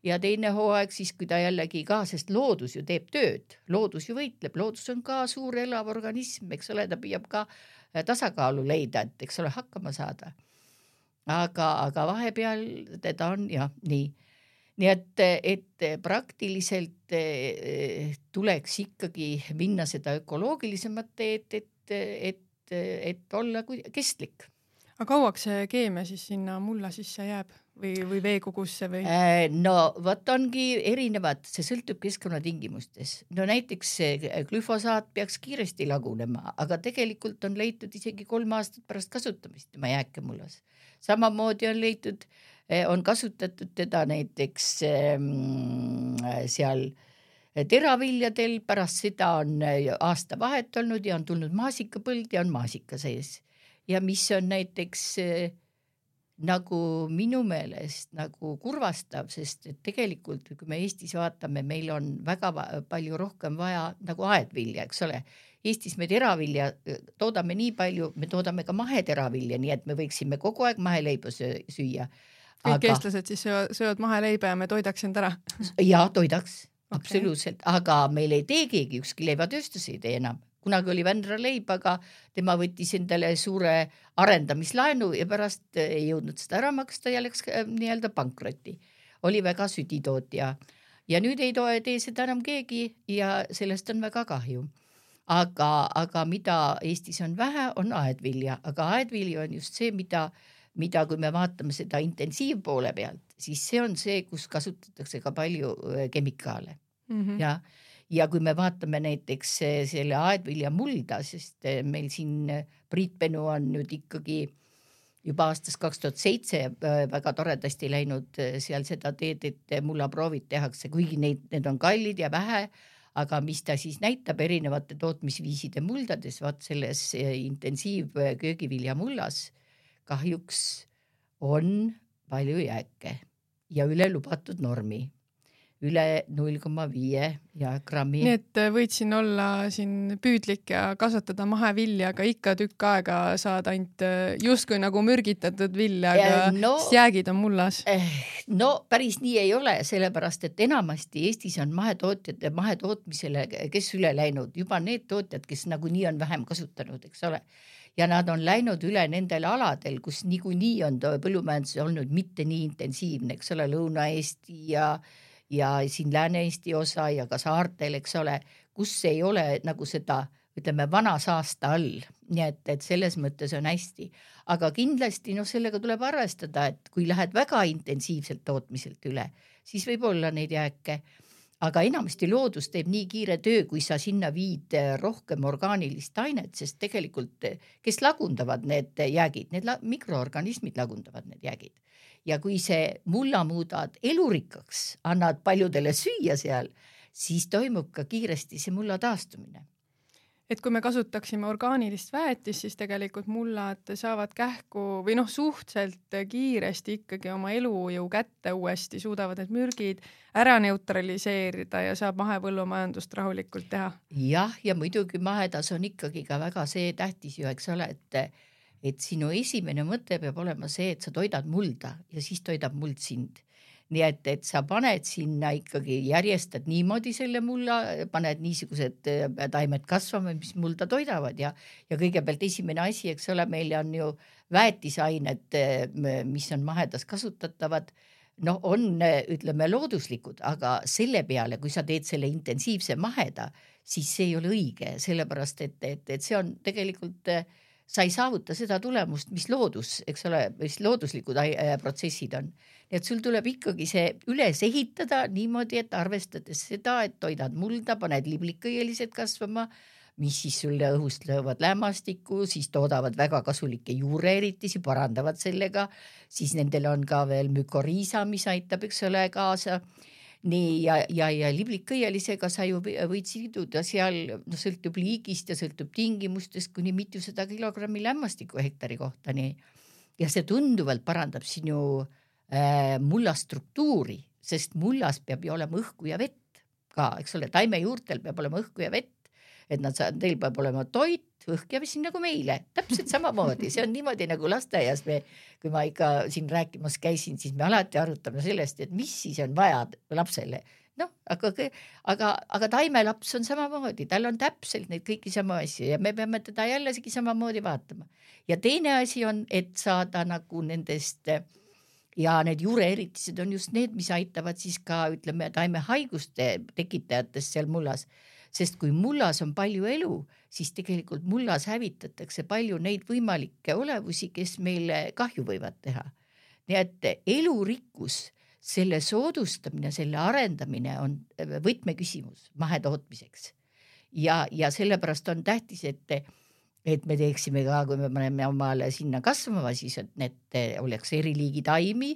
ja teine hooaeg siis, kui ta jällegi ka, sest loodus ju teeb tööd, loodus ju võitleb, loodus on ka suur elav organism, eks ole, ta püüab ka äh, tasakaalu leida, et eks ole, hakkama saada. aga, aga vahepeal teda on jah, nii nii et, et praktiliselt äh, tuleks ikkagi minna seda ökoloogilisemat teed, et et, et, olla kestlik. aga kauaks see keemia siis sinna mulla sisse jääb või, või veekogusse või? Äh, no vot ongi erinevad, see sõltub keskkonnatingimustes. no näiteks glüfosaat peaks kiiresti lagunema, aga tegelikult on leitud isegi kolm aastat pärast kasutamist tema jääkemullas. samamoodi on leitud, on kasutatud teda näiteks ähm, seal äh, teraviljadel, pärast seda on äh, aastavahet olnud ja on tulnud maasikapõld ja on maasika sees. ja mis on näiteks nagu minu meelest nagu kurvastav, sest et tegelikult kui me Eestis vaatame, meil on väga palju rohkem vaja nagu aedvilja, eks ole. Eestis me teravilja toodame nii palju, me toodame ka maheteravilja, nii et me võiksime kogu aeg maheleiba süüa. Kõik aga... eestlased siis söövad, söövad maheleiba ja me toidaks end ära. ja toidaks okay. absoluutselt, aga meil ei tee keegi, ükski leivatööstus ei tee enam. kunagi oli Vändra leib, aga tema võttis endale suure arendamislaenu ja pärast ei jõudnud seda ära maksta ja läks äh, nii-öelda pankrotti. oli väga sütitootja ja nüüd ei toe, tee seda enam keegi ja sellest on väga kahju aga, aga mida Eestis on vähe, on aedvilja, aga aedvili on just see, mida, mida, kui me vaatame seda intensiivpoole pealt, siis see on see, kus kasutatakse ka palju kemikaale mm -hmm. ja, ja kui me vaatame näiteks selle aedviljamulda, sest meil siin Priit Penu on nüüd ikkagi juba aastast kaks tuhat seitse väga toredasti läinud seal seda teed, et mullaproovid tehakse, kuigi neid, need on kallid ja vähe, aga mis ta siis näitab erinevate tootmisviiside muldades, vaat selles intensiivköögiviljamullas kahjuks on palju jääke ja üle lubatud normi, üle null koma viie grammi. nii et äh, võid siin olla siin püüdlik ja kasvatada mahevilja, aga ikka tükk aega saad ainult äh, justkui nagu mürgitatud vilja, aga no, jäägid on mullas eh,. no päris nii ei ole, sellepärast et enamasti Eestis on mahetootjate mahetootmisele, kes üle läinud juba need tootjad, kes nagunii on vähem kasutanud, eks ole. Ja nad on läinud üle nendel aladel, kus niikuinii on põllumajandus olnud mitte nii intensiivne, eks ole, Lõuna-Eesti ja ja siin Lääne-Eesti osa ja ka saartel, eks ole, kus ei ole nagu seda ütleme vana saasta all, nii et, et selles mõttes on hästi, aga kindlasti noh, sellega tuleb arvestada, et kui lähed väga intensiivselt tootmiselt üle, siis võib olla neid jääke. Aga enamasti loodus teeb nii kiire töö, kui sa sinna viid rohkem orgaanilist ainet, sest tegelikult, kes lagundavad need jäägid, need la mikroorganismid lagundavad need jäägid. Ja kui see mulla muudad elurikkaks, annad paljudele süüa seal, siis toimub ka kiiresti see mulla taastumine et kui me kasutaksime orgaanilist väetist, siis tegelikult mullad saavad kähku või noh, suhteliselt kiiresti ikkagi oma elujõu kätte uuesti, suudavad need mürgid ära neutraliseerida ja saab mahepõllumajandust rahulikult teha. jah, ja muidugi mahedas on ikkagi ka väga see tähtis ju, eks ole, et et sinu esimene mõte peab olema see, et sa toidad mulda ja siis toidab muld sind nii et, et sa paned sinna ikkagi, järjestad niimoodi selle mulla, paned niisugused äh, taimed kasvama, mis mulda toidavad ja, ja kõigepealt esimene asi, eks ole, meil on ju väetisained, äh, mis on mahedas kasutatavad. Noh, on ütleme looduslikud, aga selle peale, kui sa teed selle intensiivse maheda, siis see ei ole õige, sellepärast et, et, et see on tegelikult äh, sa ei saavuta seda tulemust, mis loodus, eks ole, mis looduslikud protsessid on. Nii et sul tuleb ikkagi see üles ehitada niimoodi, et arvestades seda, et toidad mulda, paned liblikõielised kasvama, mis siis sulle õhust löövad lämmastikku, siis toodavad väga kasulikke juureeritisi, parandavad sellega, siis nendel on ka veel mükoriisa, mis aitab, eks ole, kaasa nii ja, ja, ja liblikõielisega sa ju võid siduda seal, noh, sõltub liigist ja sõltub tingimustest kuni mitusada kilogrammi lämmastikku hektari kohta, nii. ja see tunduvalt parandab sinu äh, mulla struktuuri, sest mullas peab ju olema õhku ja vett ka, eks ole, taimejuurtel peab olema õhku ja vett, et nad saavad, teil peab olema toit, õhk ja vesi nagu meile, täpselt samamoodi, see on niimoodi nagu lasteaias me, kui ma ikka siin rääkimas käisin, siis me alati arutame sellest, et mis siis on vaja lapsele noh, aga, aga, aga taimelaps on samamoodi, tal on täpselt neid kõiki samu asju ja me peame teda jällegi samamoodi vaatama. ja teine asi on, et saada nagu nendest ja need juureeritised on just need, mis aitavad siis ka ütleme taimehaiguste tekitajatest seal mullas. Sest kui mullas on palju elu, siis tegelikult mullas hävitatakse palju neid võimalikke olevusi, kes meile kahju võivad teha. nii et elurikkus, selle soodustamine, selle arendamine on võtmeküsimus mahetootmiseks. ja, ja sellepärast on tähtis, et et me teeksime ka, kui me paneme omale sinna kasvama, siis et need oleks eri liigi taimi,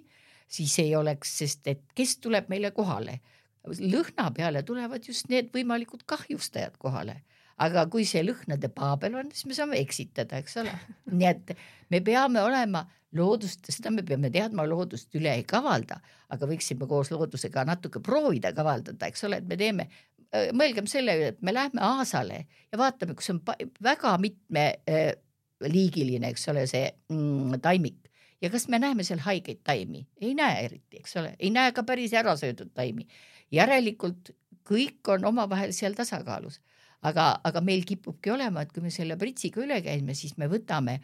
siis ei oleks, sest et kes tuleb meile kohale, lõhna peale tulevad just need võimalikud kahjustajad kohale aga kui see lõhnade paabel on, siis me saame eksitada, eks ole. nii et me peame olema loodust, seda me peame teadma, loodust üle ei kavalda, aga võiksime koos loodusega natuke proovida kavaldada, eks ole, et me teeme Äh, mõelgem selle üle, et me lähme Aasale ja vaatame, kus on väga mitmeliigiline, äh, eks ole, see mm, taimik ja kas me näeme seal haigeid taimi? ei näe eriti, eks ole, ei näe ka päris ära söödud taimi. Järelikult kõik on omavahel seal tasakaalus, aga, aga meil kipubki olema, et kui me selle pritsiga üle käime, siis me võtame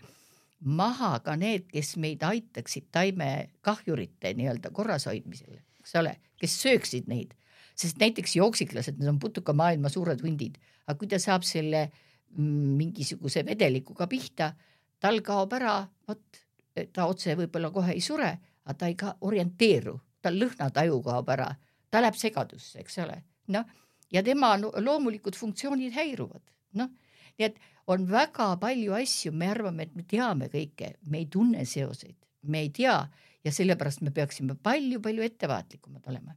maha ka need, kes meid aitaksid taimekahjurite nii-öelda korrashoidmisel, eks ole, kes sööksid neid. Sest näiteks jooksiklased, need on putukamaailma suured hundid, aga kui ta saab selle mm, mingisuguse vedelikuga pihta, tal kaob ära, vot ta otse võib-olla kohe ei sure, aga ta ei ka orienteeru, tal lõhnataju kaob ära, ta läheb segadusse, eks ole, noh ja tema loomulikud funktsioonid häiruvad, noh, nii et on väga palju asju, me arvame, et me teame kõike, me ei tunne seoseid, me ei tea ja sellepärast me peaksime palju-palju ettevaatlikumad olema.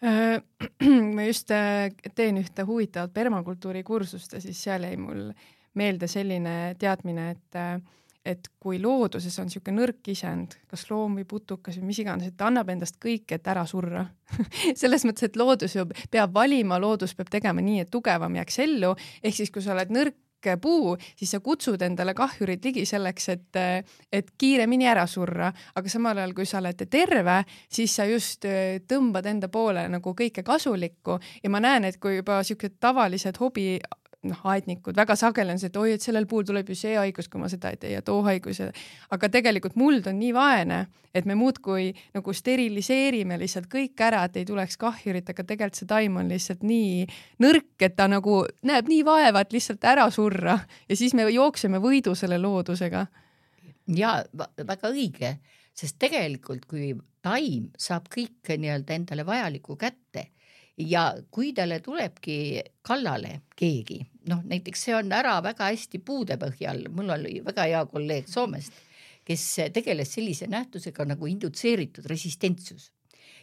Äh, ma just äh, teen ühte huvitavat permakultuuri kursust ja siis seal jäi mul meelde selline teadmine, et äh, et kui looduses on niisugune nõrk isend, kas loom või putukas või mis iganes, et ta annab endast kõik, et ära surra selles mõttes, et loodus ju peab valima, loodus peab tegema nii, et tugevam jääks ellu, ehk siis kui sa oled nõrk puu, siis sa kutsud endale kahjurid ligi selleks, et, et kiiremini ära surra, aga samal ajal, kui sa oled terve, siis sa just tõmbad enda poole nagu kõike kasulikku. Ja ma näen, et kui juba siuksed tavalised hobi noh, aednikud väga sageli on see, et oi, et sellel puhul tuleb ju see haigus, kui ma seda ei tee ja too haigus ja aga tegelikult muld on nii vaene, et me muudkui nagu steriliseerime lihtsalt kõik ära, et ei tuleks kahjurit, aga tegelikult see taim on lihtsalt nii nõrk, et ta nagu näeb nii vaeva, et lihtsalt ära surra ja siis me jookseme võidu selle loodusega. ja väga õige, sest tegelikult kui taim saab kõike nii-öelda endale vajalikku kätte ja kui talle tulebki kallale keegi, noh näiteks see on ära väga hästi puude põhjal, mul oli väga hea kolleeg Soomest, kes tegeles sellise nähtusega nagu indutseeritud resistentsus.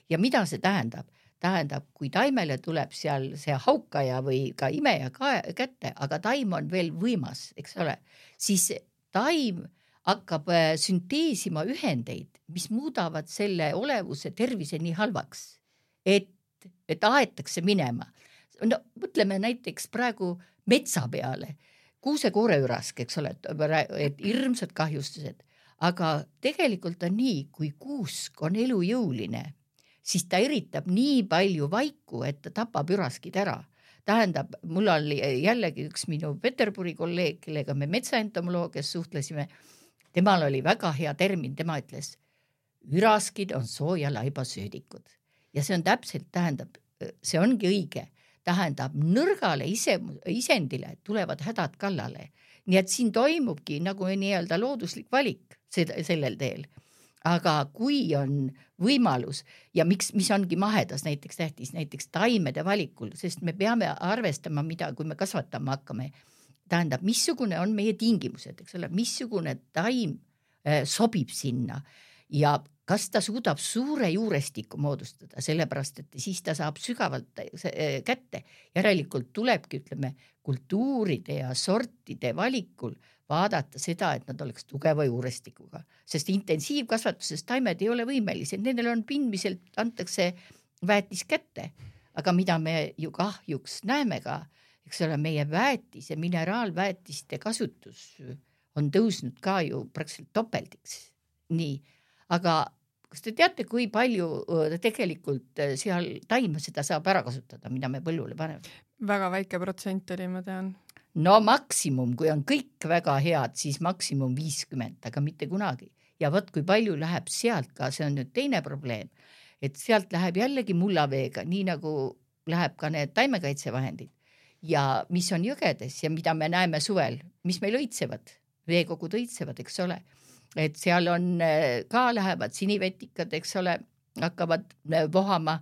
ja mida see tähendab? tähendab, kui taimele tuleb seal see haukaja või ka imeja kätte, aga taim on veel võimas, eks ole, siis taim hakkab äh, sünteesima ühendeid, mis muudavad selle olevuse tervise nii halvaks, et et aetakse minema. no mõtleme näiteks praegu metsa peale, kuuse-kooreürask, eks ole, et hirmsad kahjustused, aga tegelikult on nii, kui kuusk on elujõuline, siis ta eritab nii palju vaiku, et ta tapab üraskid ära. Tähendab, mul oli jällegi üks minu Peterburi kolleeg, kellega me metsaentomoloogias suhtlesime. temal oli väga hea termin, tema ütles, üraskid on sooja laibasöödikud ja see on täpselt, tähendab, see ongi õige, tähendab nõrgale ise, isendile tulevad hädad kallale. nii et siin toimubki nagu nii-öelda looduslik valik sellel teel. aga kui on võimalus ja miks, mis ongi mahedas näiteks tähtis, näiteks taimede valikul, sest me peame arvestama, mida, kui me kasvatama hakkame, tähendab, missugune on meie tingimused, eks ole, missugune taim äh, sobib sinna ja kas ta suudab suure juurestiku moodustada, sellepärast et siis ta saab sügavalt eh, kätte. järelikult tulebki, ütleme, kultuuride ja sortide valikul vaadata seda, et nad oleks tugeva juurestikuga, sest intensiivkasvatuses taimed ei ole võimelised, nendel on pindmiselt, antakse väetis kätte. aga mida me ju kahjuks näeme ka, eks ole, meie väetise, mineraalväetiste kasutus on tõusnud ka ju praktiliselt topeldiks. nii, aga kas te teate, kui palju tegelikult seal taime seda saab ära kasutada, mida me põllule paneme? väga väike protsent oli, ma tean. no maksimum, kui on kõik väga head, siis maksimum viiskümmend, aga mitte kunagi. ja vot kui palju läheb sealt ka, see on nüüd teine probleem, et sealt läheb jällegi mullaveega, nii nagu läheb ka need taimekaitsevahendid ja mis on jõgedes ja mida me näeme suvel, mis meil õitsevad, veekogud õitsevad, eks ole et seal on äh, ka lähevad sinivetikad, eks ole, hakkavad äh, vohama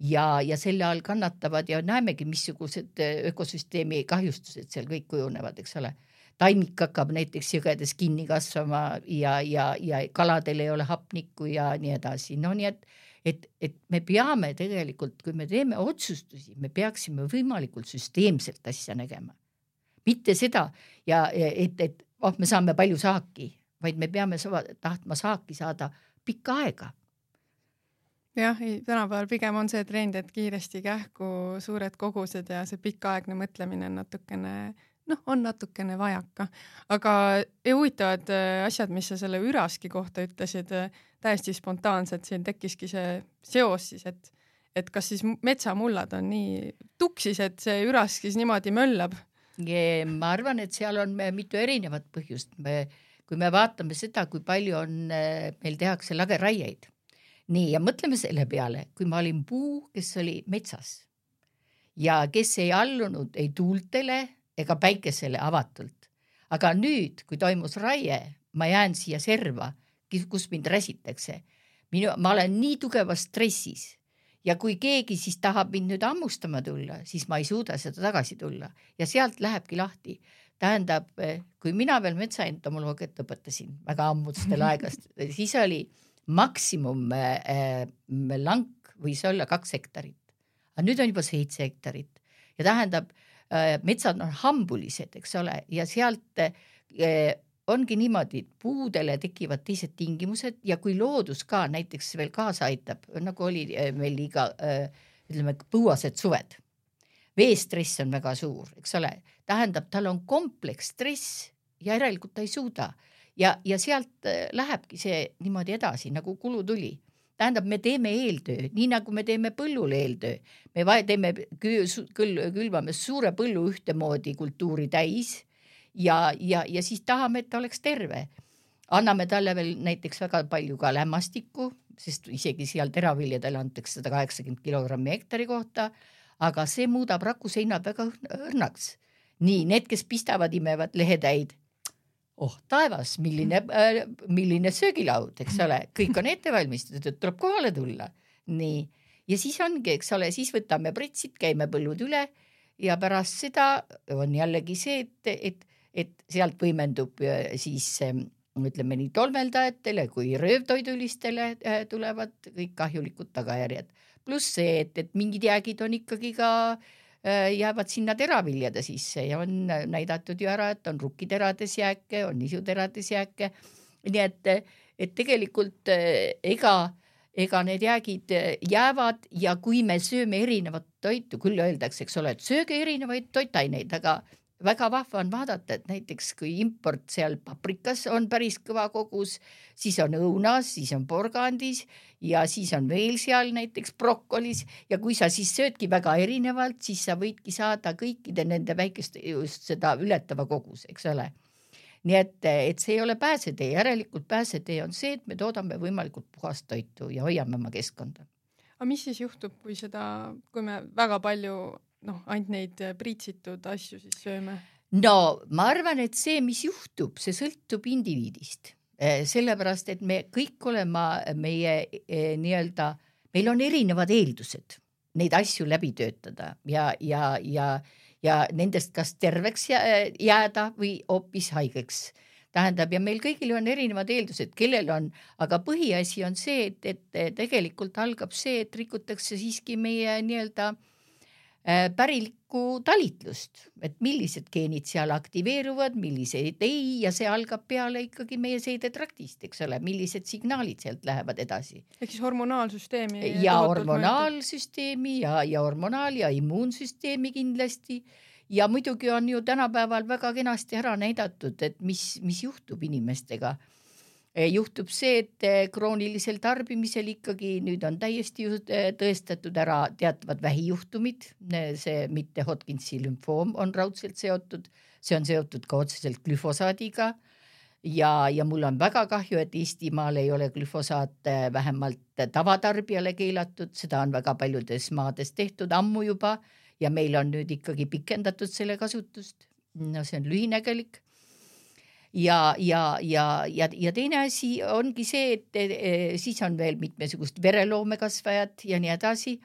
ja, ja selle all kannatavad ja näemegi, missugused äh, ökosüsteemi kahjustused seal kõik kujunevad, eks ole. taimik hakkab näiteks jõgedes kinni kasvama ja, ja, ja kaladel ei ole hapnikku ja nii edasi, no nii et et, et me peame tegelikult, kui me teeme otsustusi, me peaksime võimalikult süsteemselt asja nägema. mitte seda ja et, et oh, me saame palju saaki vaid me peame tahtma saaki saada pikka aega. jah, ei tänapäeval pigem on see trend, et kiiresti kähku suured kogused ja see pikaaegne mõtlemine on natukene noh, on natukene vajaka, aga huvitavad äh, asjad, mis sa selle üraski kohta ütlesid, äh, täiesti spontaanselt, siin tekkiski see seos siis, et et kas siis metsamullad on nii tuksis, et see ürask siis niimoodi möllab? ma arvan, et seal on mitu erinevat põhjust. me kui me vaatame seda, kui palju on, eh, meil tehakse lageraieid. nii, ja mõtleme selle peale, kui ma olin puu, kes oli metsas ja kes ei allunud ei tuultele ega päikesele avatult. aga nüüd, kui toimus raie, ma jään siia serva, kus mind räsitakse. minu, ma olen nii tugevas stressis ja kui keegi siis tahab mind nüüd hammustama tulla, siis ma ei suuda seda tagasi tulla ja sealt lähebki lahti tähendab, kui mina veel metsaentomoloogiat õpetasin väga ammudestel aegast, siis oli maksimum äh, lank võis olla kaks hektarit, aga nüüd on juba seitse hektarit. Ja tähendab äh,, metsad on hambulised, eks ole, ja sealt äh, ongi niimoodi, et puudele tekivad teised tingimused. Ja kui loodus ka näiteks veel kaasa aitab, nagu oli meil iga ütleme, põuased suved veestress on väga suur, eks ole, tähendab, tal on kompleksstress ja järelikult ta ei suuda ja, ja sealt äh, lähebki see niimoodi edasi nagu kulu tuli tähendab, me teeme eeltöö, nii nagu me teeme põllul eeltöö. me teeme küll, külvame suure põllu ühtemoodi kultuuri täis ja, ja, ja siis tahame, et ta oleks terve. anname talle veel näiteks väga palju ka lämmastikku, sest isegi seal teraviljadele antakse sada kaheksakümmend kilogrammi hektari kohta. Aga see muudab rakuseinad väga õrnaks. nii need, kes pistavad, imevad lehetäid oh taevas, milline äh,, milline söögilaud, eks ole, kõik on ette valmistatud, tuleb kohale tulla. nii, ja siis ongi, eks ole, siis võtame pritsid, käime põllud üle ja pärast seda on jällegi see, et, et, et sealt võimendub äh, siis ähm, ütleme nii tolmeldajatele kui röövtoidulistele äh, tulevad kõik kahjulikud tagajärjed. Pluss see, et, et mingid jäägid on ikkagi ka äh, jäävad sinna teraviljade sisse ja on näidatud ju ära, et on rukkiterades jääke, on nisuterades jääke. nii et, et tegelikult äh, ega, ega need jäägid äh, jäävad ja kui me sööme erinevat toitu, küll öeldakse, eks ole, et sööge erinevaid toitaineid, aga väga vahva on vaadata, et näiteks kui import seal paprikas on päris kõva kogus, siis on õunas, siis on porgandis ja siis on veel seal näiteks brokolis ja kui sa siis söödki väga erinevalt, siis sa võidki saada kõikide nende väikeste just seda ületava koguse, eks ole. nii et, et see ei ole pääsetee, järelikult pääsetee on see, et me toodame võimalikult puhast toitu ja hoiame oma keskkonda. aga mis siis juhtub, kui seda, kui me väga palju noh, ainult neid äh, priitsitud asju siis sööme? no ma arvan, et see, mis juhtub, see sõltub indiviidist, äh, sellepärast et me kõik oleme meie äh, nii-öelda, meil on erinevad eeldused neid asju läbi töötada ja, ja, ja, ja nendest kas terveks jääda või hoopis haigeks tähendab ja meil kõigil on erinevad eeldused, kellel on, aga põhiasi on see, et, et tegelikult algab see, et rikutakse siiski meie nii-öelda Äh, pärilikku talitlust, et millised geenid seal aktiveeruvad, milliseid ei ja see algab peale ikkagi meie seidetraktist, eks ole, millised signaalid sealt lähevad edasi. ehk siis hormonaalsüsteemi. ja hormonaalsüsteemi ja, ja hormonaal ja immuunsüsteemi kindlasti ja muidugi on ju tänapäeval väga kenasti ära näidatud, et mis, mis juhtub inimestega juhtub see, et eh, kroonilisel tarbimisel ikkagi nüüd on täiesti eh, tõestatud ära teatavad vähijuhtumid, see mitte Hodginsi lümfoom on raudselt seotud, see on seotud ka otseselt glüfosaadiga. Ja, ja mul on väga kahju, et Eestimaal ei ole glüfosaat vähemalt tavatarbijale keelatud, seda on väga paljudes maades tehtud ammu juba. Ja meil on nüüd ikkagi pikendatud selle kasutust. no see on lühinägelik ja, ja, ja, ja, ja teine asi ongi see, et siis on veel mitmesugust vereloomekasvajat ja nii edasi.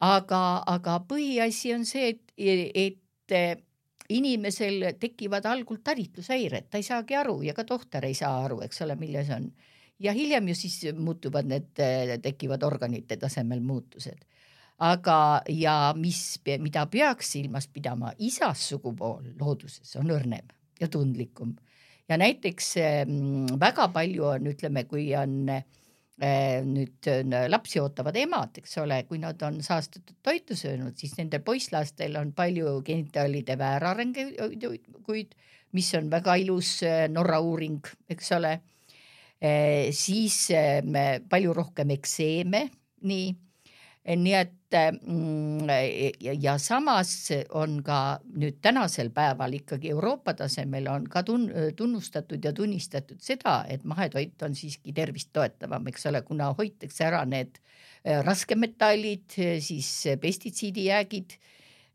aga, aga põhiasi on see, et, et inimesel tekivad algul talitlushäired, ta ei saagi aru ja ka tohter ei saa aru, eks ole, milles on. ja hiljem ju siis muutuvad need, tekivad organite tasemel muutused aga, ja mis, mida peaks silmas pidama, isas sugupool looduses on õrnem ja tundlikum. Ja näiteks mm, väga palju on, ütleme, kui on eh, nüüd lapsi ootavad emad, eks ole, kui nad on saastatud toitu söönud, siis nendel poisslastel on palju genitaalide väärarenguid, mis on väga ilus eh, Norra uuring, eks ole. Eh, siis palju rohkem ekseeme, nii nii et mm, ja samas on ka nüüd tänasel päeval ikkagi Euroopa tasemel on ka tun-, tunnustatud ja tunnistatud seda, et mahetoit on siiski tervist toetavam, eks ole, kuna hoitakse ära need äh, raskemetallid, siis pestitsiidijäägid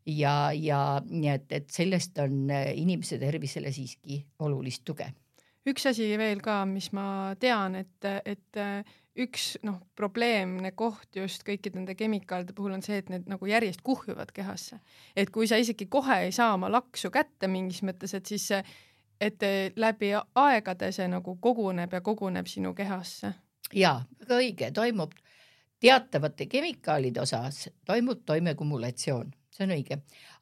ja, ja nii et, et sellest on äh, inimese tervisele siiski olulist tuge. üks asi veel ka, mis ma tean, et, et üks noh, probleemne koht just kõikide nende kemikaalide puhul on see, et need nagu järjest kuhjuvad kehasse. et kui sa isegi kohe ei saa oma laksu kätte mingis mõttes, et siis see, et läbi aegade see nagu koguneb ja koguneb sinu kehasse. ja, väga õige, toimub teatavate kemikaalide osas toimub toimekumulatsioon see on õige,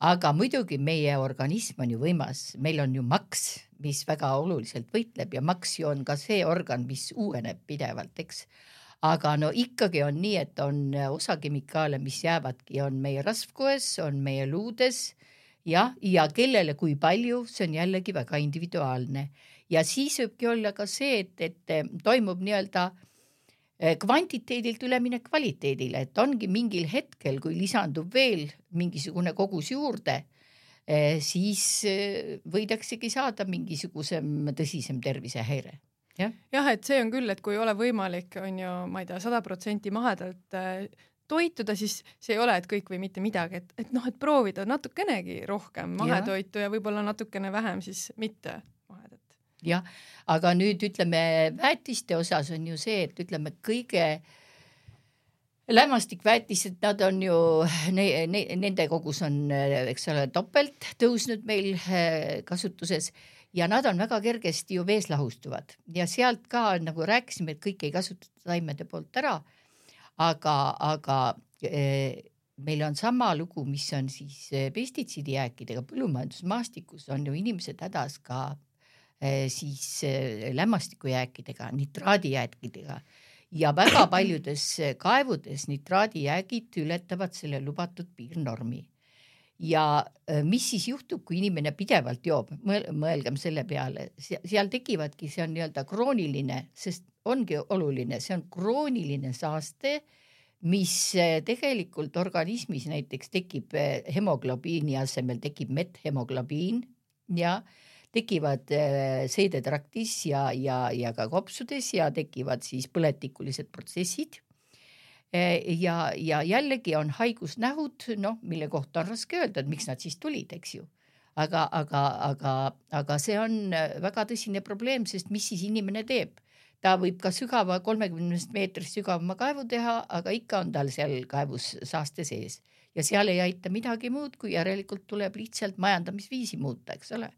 aga muidugi meie organism on ju võimas, meil on ju maks, mis väga oluliselt võitleb ja maks ju on ka see organ, mis uueneb pidevalt, eks. aga no ikkagi on nii, et on osa kemikaale, mis jäävadki, on meie rasvkoes, on meie luudes jah, ja kellele kui palju, see on jällegi väga individuaalne ja siis võibki olla ka see, et, et toimub nii-öelda eh, kvantiteedilt üleminek kvaliteedile, et ongi mingil hetkel, kui lisandub veel mingisugune kogus juurde, eh, siis eh, võidaksegi saada mingisugusem tõsisem tervisehäire jah ja,, et see on küll, et kui ei ole võimalik, on ju, ma ei tea, sada protsenti mahedalt toituda, siis see ei ole, et kõik või mitte midagi, et, et noh, et proovida natukenegi rohkem mahetoitu ja, ja võib-olla natukene vähem siis mitte mahedat. Jah, aga nüüd ütleme väetiste osas on ju see, et ütleme kõige lämmastikväetised, nad on ju ne, ne, nende kogus on, eks ole, topelt tõusnud meil eh, kasutuses ja nad on väga kergesti ju vees lahustuvad ja sealt ka nagu rääkisime, et kõike ei kasutata taimede poolt ära aga, aga eh, meil on sama lugu, mis on siis eh, pestitsiidijääkidega põllumajandusmaastikus on ju inimesed hädas ka siis lämmastikujääkidega, nitraadijääkidega. Ja väga paljudes kaevudes nitraadijäägid ületavad selle lubatud piirnormi. ja mis siis juhtub, kui inimene pidevalt joob, mõelgem selle peale, seal tekivadki, see on nii-öelda krooniline, sest ongi oluline, see on krooniline saaste, mis tegelikult organismis näiteks tekib hemoglobiini asemel tekib methemoglobiin ja tekivad eh, seedetraktis ja, ja, ja ka kopsudes ja tekivad siis põletikulised protsessid. ja, ja jällegi on haigusnähud, noh, mille kohta on raske öelda, et miks nad siis tulid, eks ju aga, aga, aga, aga see on väga tõsine probleem, sest mis siis inimene teeb ta võib ka sügava, kolmekümnest meetrist sügavama kaevu teha, aga ikka on tal seal kaevus saaste sees ja seal ei aita midagi muud, kui järelikult tuleb lihtsalt majandamisviisi muuta, eks ole.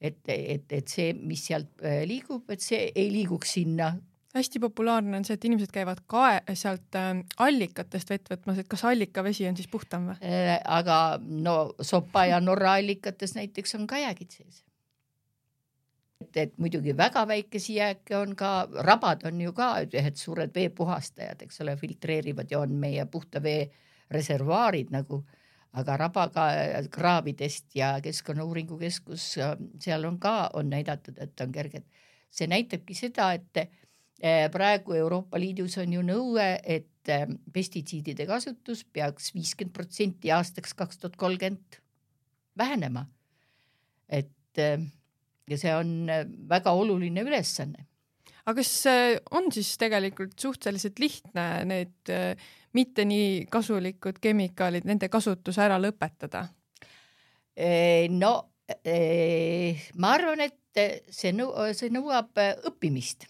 Et, et, et see, mis sealt äh, liigub, et see ei liiguks sinna hästi populaarne on see, et inimesed käivad kae sealt äh, allikatest vett võtmas, et kas allikavesi on siis puhtam või? Äh, aga no Sopa ja Norra allikates näiteks on ka jäägid sees et, et muidugi väga väikesi jääke on ka, rabad on ju ka ühed suured veepuhastajad, eks ole, filtreerivad ja on meie puhta vee reservuaarid nagu, aga rabaga kraavidest ja Keskkonnauuringu Keskus, seal on ka, on näidatud, et on kerged. see näitabki seda, et eh, praegu Euroopa Liidus on ju nõue, et pestitsiidide kasutus peaks viiskümmend protsenti aastaks kaks tuhat kolmkümmend vähenema. et ja see on äh, väga oluline ülesanne. aga kas äh, on siis tegelikult suhteliselt lihtne need äh, mitte nii kasulikud kemikaalid, nende kasutus ära lõpetada? no ma arvan, et see nõu-, see nõuab õppimist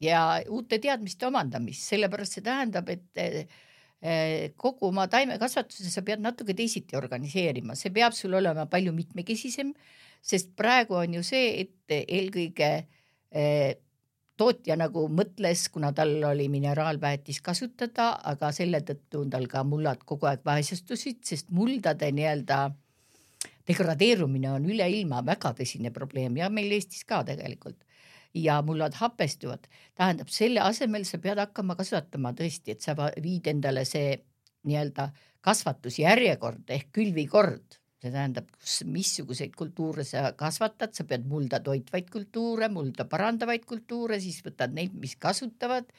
ja uute teadmiste omandamist, sellepärast see tähendab, et kogu oma taimekasvatuse sa pead natuke teisiti organiseerima, see peab sul olema palju mitmekesisem sest praegu on ju see, et eelkõige eh, tootja nagu mõtles, kuna tal oli mineraalväetis kasutada, aga selle tõttu tal ka mullad kogu aeg vaesustusid, sest muldade nii-öelda degradeerumine on üle ilma väga tõsine probleem ja meil Eestis ka tegelikult. ja mullad hapestuvad, tähendab selle asemel sa pead hakkama kasvatama tõesti, et sa viid endale see nii-öelda kasvatusjärjekord ehk külvikord see tähendab, kus, missuguseid kultuure sa kasvatad, sa pead mulda toitvaid kultuure, mulda parandavaid kultuure, siis võtad neid, mis kasutavad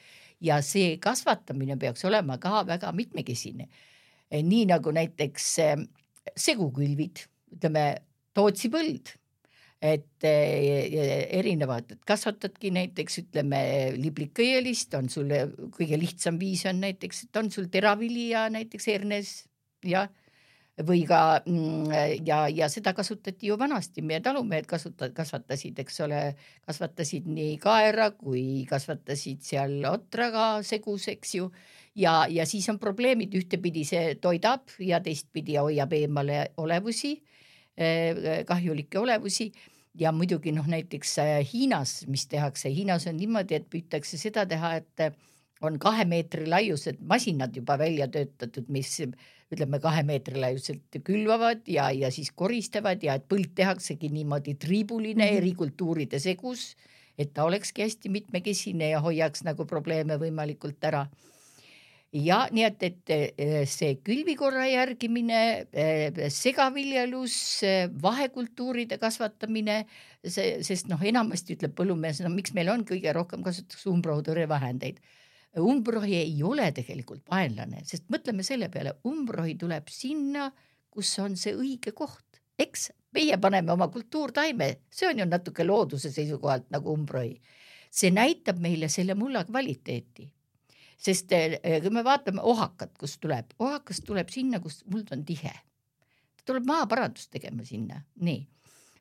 ja see kasvatamine peaks olema ka väga mitmekesine. nii nagu näiteks eh, segukülvid, ütleme Tootsi põld, et eh, erinevad, et kasvatadki näiteks ütleme liblikõielist, on sul kõige lihtsam viis on näiteks, et on sul teravili ja näiteks hernes ja või ka mm, ja, ja seda kasutati ju vanasti, meie talumehed kasuta-, kasvatasid, eks ole, kasvatasid nii kaera kui kasvatasid seal otraga segus, eks ju. ja, ja siis on probleemid, ühtepidi see toidab ja teistpidi hoiab eemale olevusi, eh, kahjulikke olevusi. Ja muidugi noh, näiteks eh, Hiinas, mis tehakse, Hiinas on niimoodi, et püütakse seda teha, et on kahe meetri laiused masinad juba välja töötatud, mis ütleme kahe meetri laiuselt külvavad ja, ja siis koristavad ja et põld tehaksegi niimoodi triibuline mm -hmm. eri kultuuride segus. et ta olekski hästi mitmekesine ja hoiaks nagu probleeme võimalikult ära ja nii et, et eh, see külvikorra järgimine, eh, segaviljelus, vahekultuuride kasvatamine, see, sest noh, enamasti ütleb põllumees, no miks meil on kõige rohkem kasutatakse umbrohutõrjevahendeid. Umbrohi ei ole tegelikult vaenlane, sest mõtleme selle peale, umbrohi tuleb sinna, kus on see õige koht, eks meie paneme oma kultuurtaime, see on ju natuke looduse seisukohalt nagu umbrohi. see näitab meile selle mulla kvaliteeti sest eh, kui me vaatame ohakat, kust tuleb, ohakas tuleb sinna, kus muld on tihe. ta tuleb maaparandust tegema sinna, nii.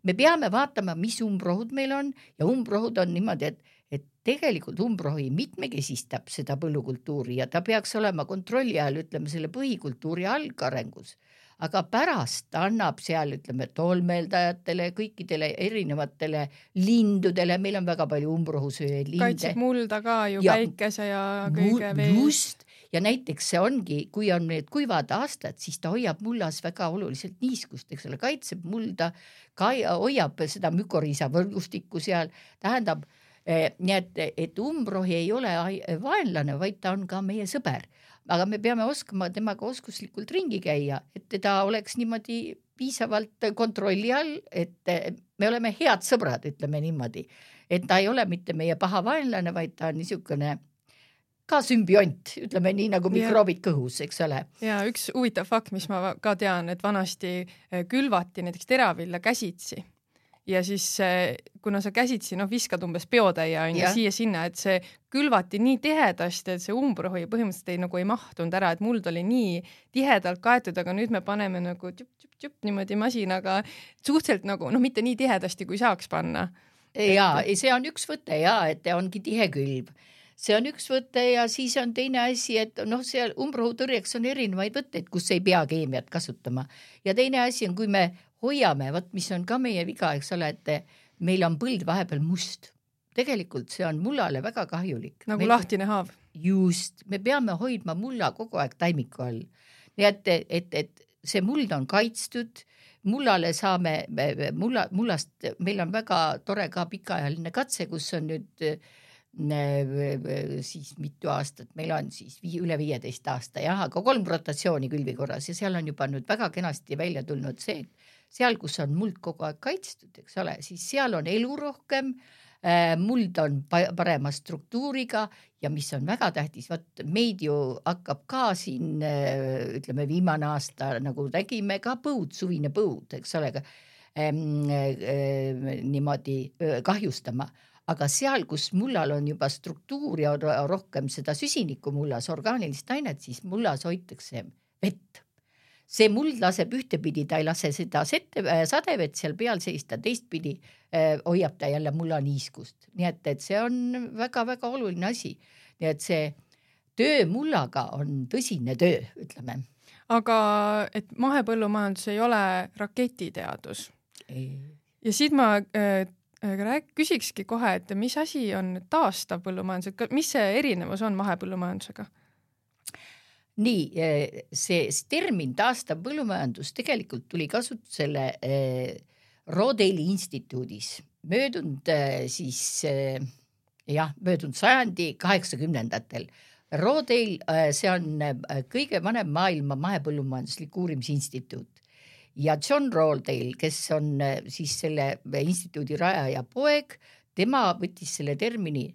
me peame vaatama, mis umbrohud meil on ja umbrohud on niimoodi, et, et tegelikult umbrohi mitmekesistab seda põllukultuuri ja ta peaks olema kontrolli all, ütleme selle põhikultuuri algarengus aga pärast annab seal, ütleme, tolmeldajatele, kõikidele erinevatele lindudele, meil on väga palju umbrohusööjaid linde. kaitseb mulda ka ju ja, päikese ja kõige veel. just, ja näiteks see ongi, kui on need kuivad aastad, siis ta hoiab mullas väga oluliselt niiskust, eks ole, kaitseb mulda, ka hoiab seda mükoriisa võrgustikku seal, tähendab nii et, et umbrohi ei ole vaenlane, vaid ta on ka meie sõber aga me peame oskama temaga oskuslikult ringi käia, et teda oleks niimoodi piisavalt kontrolli all, et me oleme head sõbrad, ütleme niimoodi. et ta ei ole mitte meie paha vaenlane, vaid ta on niisugune ka sümbiont, ütleme nii nagu mikroobid kõhus, eks ole. ja üks huvitav fakt, mis ma ka tean, et vanasti külvati näiteks teravilja käsitsi ja siis kuna sa käsitsi noh, viskad umbes peotäie onju siia-sinna, et see külvati nii tihedasti, et see umbrohi põhimõtteliselt ei nagu ei mahtunud ära, et muld oli nii tihedalt kaetud, aga nüüd me paneme nagu tšup-tšup-tšup niimoodi masinaga suhteliselt nagu noh, mitte nii tihedasti, kui saaks panna. ja et... see on üks võte ja et ongi tihe külv. See on üks võte ja siis on teine asi, et noh, seal umbrohutõrjeks on erinevaid võtteid, kus ei pea keemiat kasutama. Ja teine asi on, kui me hoiame, vot mis on ka meie viga, eks ole, et meil on põld vahepeal must. tegelikult see on mullale väga kahjulik. nagu meil... lahtine haav. just, me peame hoidma mulla kogu aeg taimiku all. nii et, et, et see muld on kaitstud, mullale saame, mulla, mullast, meil on väga tore ka pikaajaline katse, kus on nüüd siis mitu aastat, meil on siis vii, üle viieteist aasta jah, aga kolm rotatsiooni külvi korras ja seal on juba nüüd väga kenasti välja tulnud see, et seal, kus on muld kogu aeg kaitstud, eks ole, siis seal on elu rohkem äh,. muld on parema struktuuriga ja mis on väga tähtis, vot meid ju hakkab ka siin äh, ütleme, viimane aasta nagu nägime ka põud, suvine põud, eks ole ähm,, äh, niimoodi äh, kahjustama aga seal, kus mullal on juba struktuur ja rohkem seda süsinikku mullas, orgaanilist ainet, siis mullas hoitakse vett see muld laseb ühtepidi, ta ei lase seda sette, äh, sadevett seal peal seista, teistpidi äh, hoiab ta jälle mulla niiskust, nii et, et see on väga-väga oluline asi. nii et see töö mullaga on tõsine töö, ütleme. aga et mahepõllumajandus ei ole raketiteadus. ja siit ma äh, rääk-, küsikski kohe, et mis asi on taastav põllumajandus, et mis see erinevus on mahepõllumajandusega? Nii eh, see termin taastav põllumajandus tegelikult tuli kasutusele eh, Rodeli instituudis möödunud eh, siis jah, möödunud sajandi kaheksakümnendatel. Rodale, see on kõige vanem maailma mahepõllumajanduslik uurimisinstituut ja John Rodale, kes on siis selle instituudi rajaja poeg, tema võttis selle termini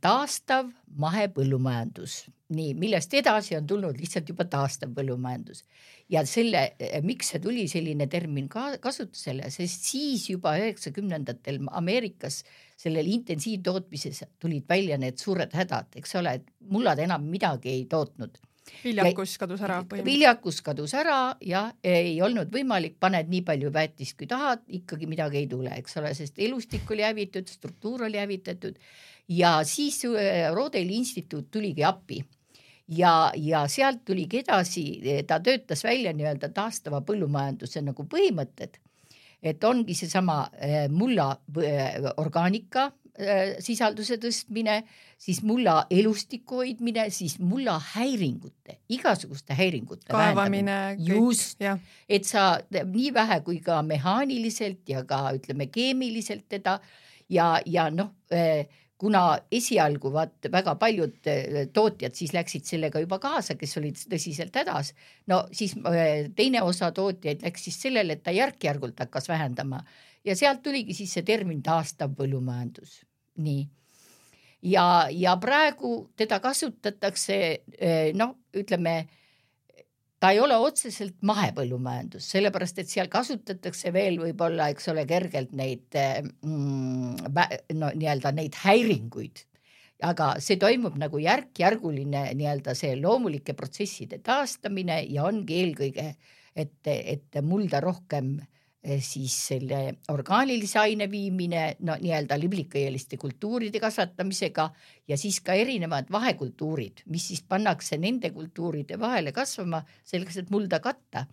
taastav mahepõllumajandus. Nii, millest edasi on tulnud lihtsalt juba taastav põllumajandus. Ja selle, miks see tuli selline termin ka kasutusele, sest siis juba üheksakümnendatel Ameerikas sellel intensiivtootmises tulid välja need suured hädad, eks ole, et mullad enam midagi ei tootnud. Viljakus kadus ära. viljakus kadus ära ja ei olnud võimalik, paned nii palju väetist, kui tahad, ikkagi midagi ei tule, eks ole, sest elustik oli hävitud, struktuur oli hävitatud ja siis äh, Rodeli instituut tuligi appi ja, ja sealt tuligi edasi, ta töötas välja nii-öelda taastava põllumajanduse nagu põhimõtted. et ongi seesama eh, mulla orgaanika sisalduse tõstmine, siis mulla elustiku hoidmine, siis mulla häiringute, igasuguste häiringute kaevamine. just, et sa nii vähe kui ka mehaaniliselt ja ka ütleme keemiliselt teda ja, ja noh kuna esialgu vaat väga paljud tootjad siis läksid sellega juba kaasa, kes olid tõsiselt hädas, no siis teine osa tootjaid läks siis sellele, et ta järk-järgult hakkas vähendama. Ja sealt tuligi siis see termin taastav põllumajandus, nii. Ja, ja praegu teda kasutatakse noh, ütleme ta ei ole otseselt mahepõllumajandus, sellepärast et seal kasutatakse veel võib-olla, eks ole, kergelt neid mm, no nii-öelda neid häiringuid. aga see toimub nagu järk-järguline nii-öelda see loomulike protsesside taastamine ja ongi eelkõige, et, et mulda rohkem äh, siis selle orgaanilise aine viimine no nii-öelda liblikõieliste kultuuride kasvatamisega ja siis ka erinevad vahekultuurid, mis siis pannakse nende kultuuride vahele kasvama selleks, et mulda katta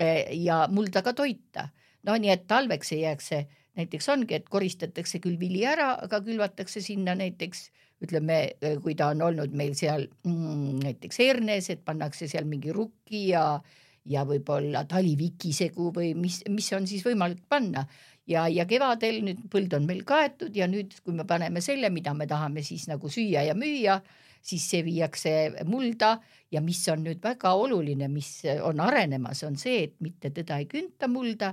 eh, ja mulda ka toita. no nii, et talveks ei jääks see, näiteks ongi, et koristatakse küll vili ära, aga külvatakse sinna näiteks ütleme, eh, kui ta on olnud meil seal mm, näiteks hernes, et pannakse seal mingi rukki ja äh, ja võib-olla talivikisegu või mis, mis on siis võimalik panna. Ja, ja kevadel nüüd põld on meil kaetud ja nüüd, kui me paneme selle, mida me tahame siis nagu süüa ja müüa, siis see viiakse mulda. Ja mis on nüüd väga oluline, mis on arenemas, on see, et mitte teda ei künta mulda,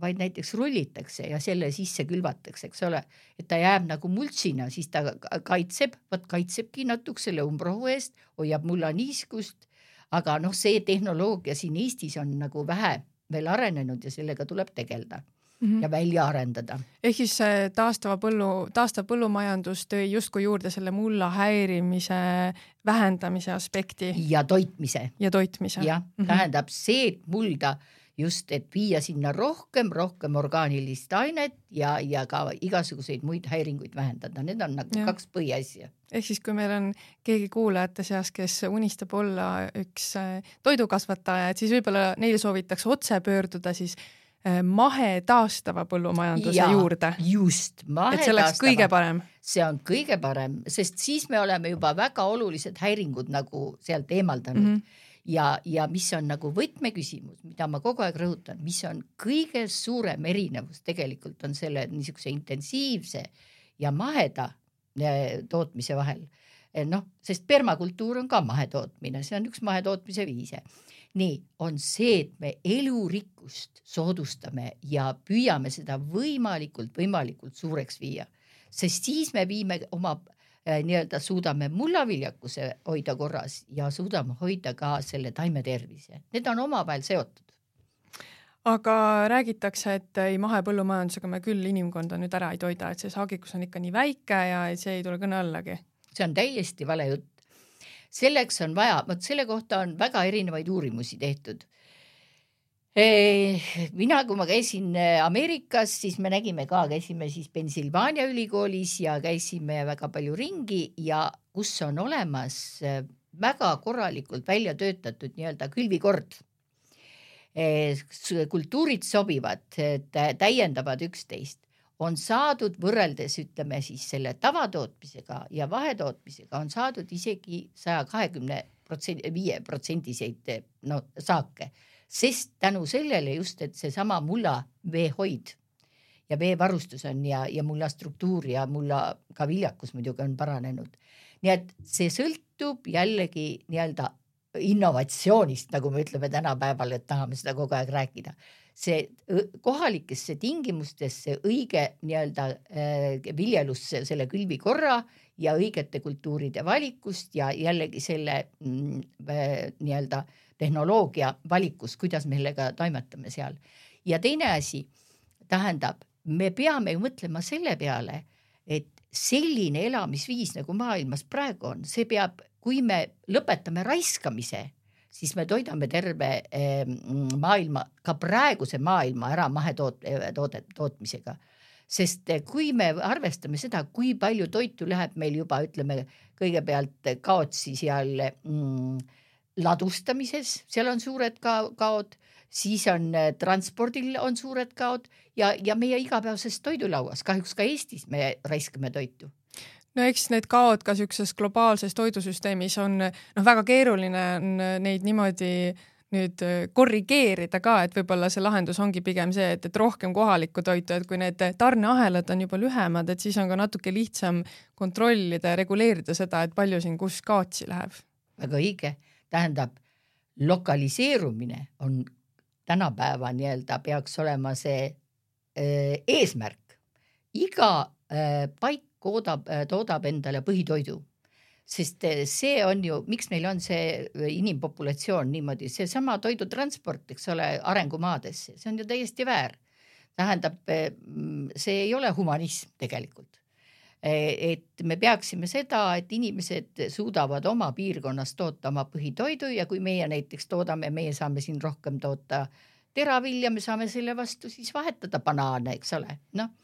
vaid näiteks rullitakse ja selle sisse külvatakse, eks ole, et ta jääb nagu multsina, siis ta kaitseb, vot kaitsebki natuke selle umbrohu eest, hoiab mulla niiskust aga noh, see tehnoloogia siin Eestis on nagu vähe veel arenenud ja sellega tuleb tegeleda mm -hmm. ja välja arendada. ehk siis taastava põllu, taastav põllumajandus tõi justkui juurde selle mulla häirimise vähendamise aspekti. ja toitmise. ja toitmise. jah mm -hmm., tähendab see, et mulda äh, just, et viia sinna rohkem, rohkem orgaanilist ainet ja, ja ka igasuguseid muid häiringuid vähendada, need on nagu ja. kaks põhiasja. ehk siis, kui meil on keegi kuulajate seas, kes unistab olla üks äh, toidukasvataja, et siis võib-olla neile soovitakse otse pöörduda siis äh, mahe taastava põllumajanduse ja, juurde. just, mahe et see oleks taastava. kõige parem. see on kõige parem, sest siis me oleme juba väga olulised häiringud nagu sealt eemaldanud mm. -hmm ja, ja mis on nagu võtmeküsimus, mida ma kogu aeg rõhutan, mis on kõige suurem erinevus tegelikult on selle niisuguse intensiivse ja maheda eh, tootmise vahel. Eh, noh, sest permakultuur on ka mahetootmine, see on üks mahetootmise viise. nii, on see, et me elurikkust soodustame ja püüame seda võimalikult, võimalikult suureks viia, sest siis me viime oma nii-öelda suudame mullaviljakuse hoida korras ja suudame hoida ka selle taime tervise, need on omavahel seotud aga räägitakse, et ei mahepõllumajandusega me küll inimkonda nüüd ära ei toida, et see saagikus on ikka nii väike ja see ei tule kõne allagi. see on täiesti vale jutt. selleks on vaja, vot selle kohta on väga erinevaid uurimusi tehtud mina, kui ma käisin äh, Ameerikas, siis me nägime ka, käisime siis Pennsylvania ülikoolis ja käisime väga palju ringi ja kus on olemas äh, väga korralikult välja töötatud nii-öelda külvikord. kultuurid sobivad, täiendavad üksteist, on saadud võrreldes ütleme siis selle tavatootmisega ja vahetootmisega on saadud isegi saja kahekümne protsendi, viie protsendiseid no saake sest tänu sellele just, et seesama mulla veehoid ja veevarustus on ja, ja mulla struktuur ja mulla ka viljakus muidugi on paranenud. nii et see sõltub jällegi nii-öelda innovatsioonist, nagu me ütleme tänapäeval, et tahame seda kogu aeg rääkida. see kohalikesse tingimustesse õige nii-öelda äh, viljelus selle külvikorra ja õigete kultuuride valikust ja jällegi selle mm, äh, nii-öelda äh, tehnoloogia valikus, kuidas me sellega toimetame seal. ja teine asi tähendab, me peame ju mõtlema selle peale, et selline elamisviis nagu maailmas praegu on, see peab, kui me lõpetame raiskamise, siis me toidame terve eh, maailma, ka praeguse maailma ära mahetoot-, toodet, tootmisega. sest kui me arvestame seda, kui palju toitu läheb meil juba, ütleme kõigepealt kaotsi seal mm, ladustamises, seal on suured ka kaod, siis on äh, transpordil on suured kaod ja, ja meie igapäevases toidulauas, kahjuks ka Eestis me raiskame toitu no eks need kaod ka siukses globaalses toidusüsteemis on noh, väga keeruline on neid niimoodi nüüd äh, korrigeerida ka, et võib-olla see lahendus ongi pigem see, et, et rohkem kohalikku toitu, et kui need tarneahelad on juba lühemad, et siis on ka natuke lihtsam kontrollida ja reguleerida seda, et palju siin kus kaotsi läheb. väga õige, tähendab lokaliseerumine on tänapäeva nii-öelda peaks olema see äh, eesmärk. iga äh, paik toodab, toodab endale põhitoidu sest see on ju, miks meil on see inimpopulatsioon niimoodi, seesama toidutransport, eks ole, arengumaadesse, see on ju täiesti väär. tähendab, mm, see ei ole humanism tegelikult. Et me peaksime seda, et inimesed suudavad oma piirkonnas toota oma põhitoidu ja kui meie näiteks toodame, meie saame siin rohkem toota teravilja, me saame selle vastu siis vahetada banaane, eks ole, noh.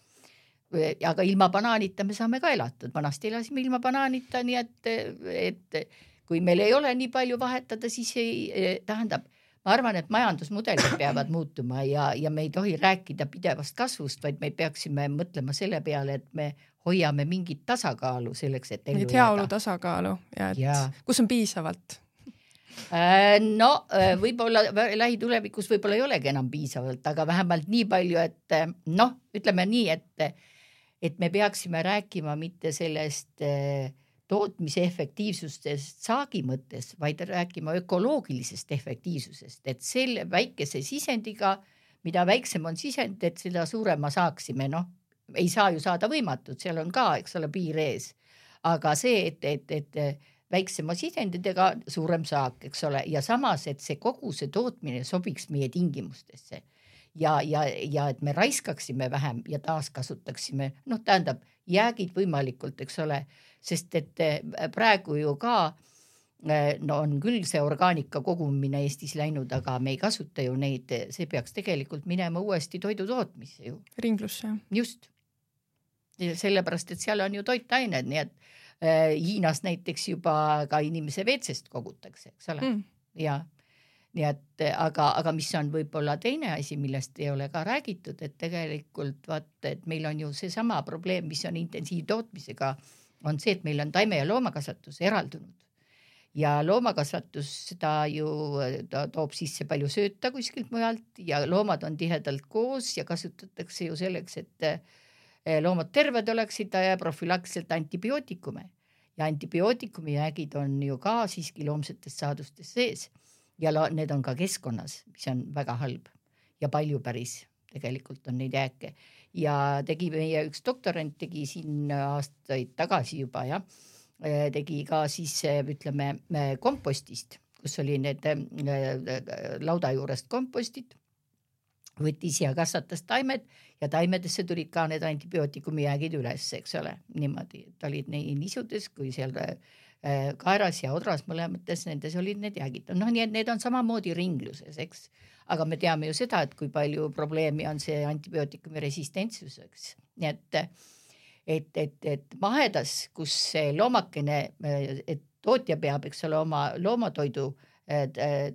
Aga ilma banaanita me saame ka elatud, vanasti elasime ilma banaanita, nii et, et kui meil ei ole nii palju vahetada, siis ei, tähendab, ma arvan, et majandusmudelid peavad muutuma ja, ja me ei tohi rääkida pidevast kasvust, vaid me peaksime mõtlema selle peale, et me hoiame mingit tasakaalu selleks, et ellu jääda. heaolu tasakaalu ja et ja. kus on piisavalt äh, no äh, võib-olla lähitulevikus võib-olla ei olegi enam piisavalt, aga vähemalt nii palju, et noh, ütleme nii, et et me peaksime rääkima mitte sellest eh, tootmise efektiivsustest saagi mõttes, vaid rääkima ökoloogilisest efektiivsusest, et selle väikese sisendiga, mida väiksem on sisend, et seda suurema saaksime, noh, ei saa ju saada võimatut, seal on ka, eks ole, piir ees. aga see, et, et, et väiksema sisenditega suurem saak, eks ole, ja samas, et see kogu see tootmine sobiks meie tingimustesse ja, ja, ja et me raiskaksime vähem ja taaskasutaksime, noh, tähendab jäägid võimalikult, eks ole, sest et eh, praegu ju ka eh, no on küll see orgaanika kogumine Eestis läinud, aga me ei kasuta ju neid, see peaks tegelikult minema uuesti toidu tootmisse ju. ringlusse. just. sellepärast, et seal on ju toitained, nii et äh, Hiinas näiteks juba ka inimese WC-st kogutakse, eks ole mm., ja nii et aga, aga mis on võib-olla teine asi, millest ei ole ka räägitud, et tegelikult vaat, et meil on ju seesama probleem, mis on intensiivtootmisega, on see, et meil on taime- ja loomakasvatus eraldunud. Ja loomakasvatus, seda ju ta toob sisse palju sööta kuskilt mujalt ja loomad on tihedalt koos ja kasutatakse ju selleks, et eh, loomad terved oleksid ja profülakselt antibiootikume ja antibiootikumi jäägid on ju ka siiski loomsetes saadustes sees ja need on ka keskkonnas, mis on väga halb ja palju päris tegelikult on neid jääke ja tegi meie üks doktorant tegi siin aastaid tagasi juba jah, tegi ka siis ütleme kompostist, kus oli need lauda juurest kompostid, võttis ja kasvatas taimed ja taimedesse tulid ka need antibiootikumi jäägid üles, eks ole, niimoodi, et olid nii nisudes kui seal Äh, kaeras ja odras mõlemates nendes olid need jäägid, noh, nii et need on samamoodi ringluses, eks. aga me teame ju seda, et kui palju probleemi on see antibiootikumi resistentsus, eks, nii et et, et, et mahedas, kus see loomakene, et tootja peab, eks ole, oma loomatoidu äh,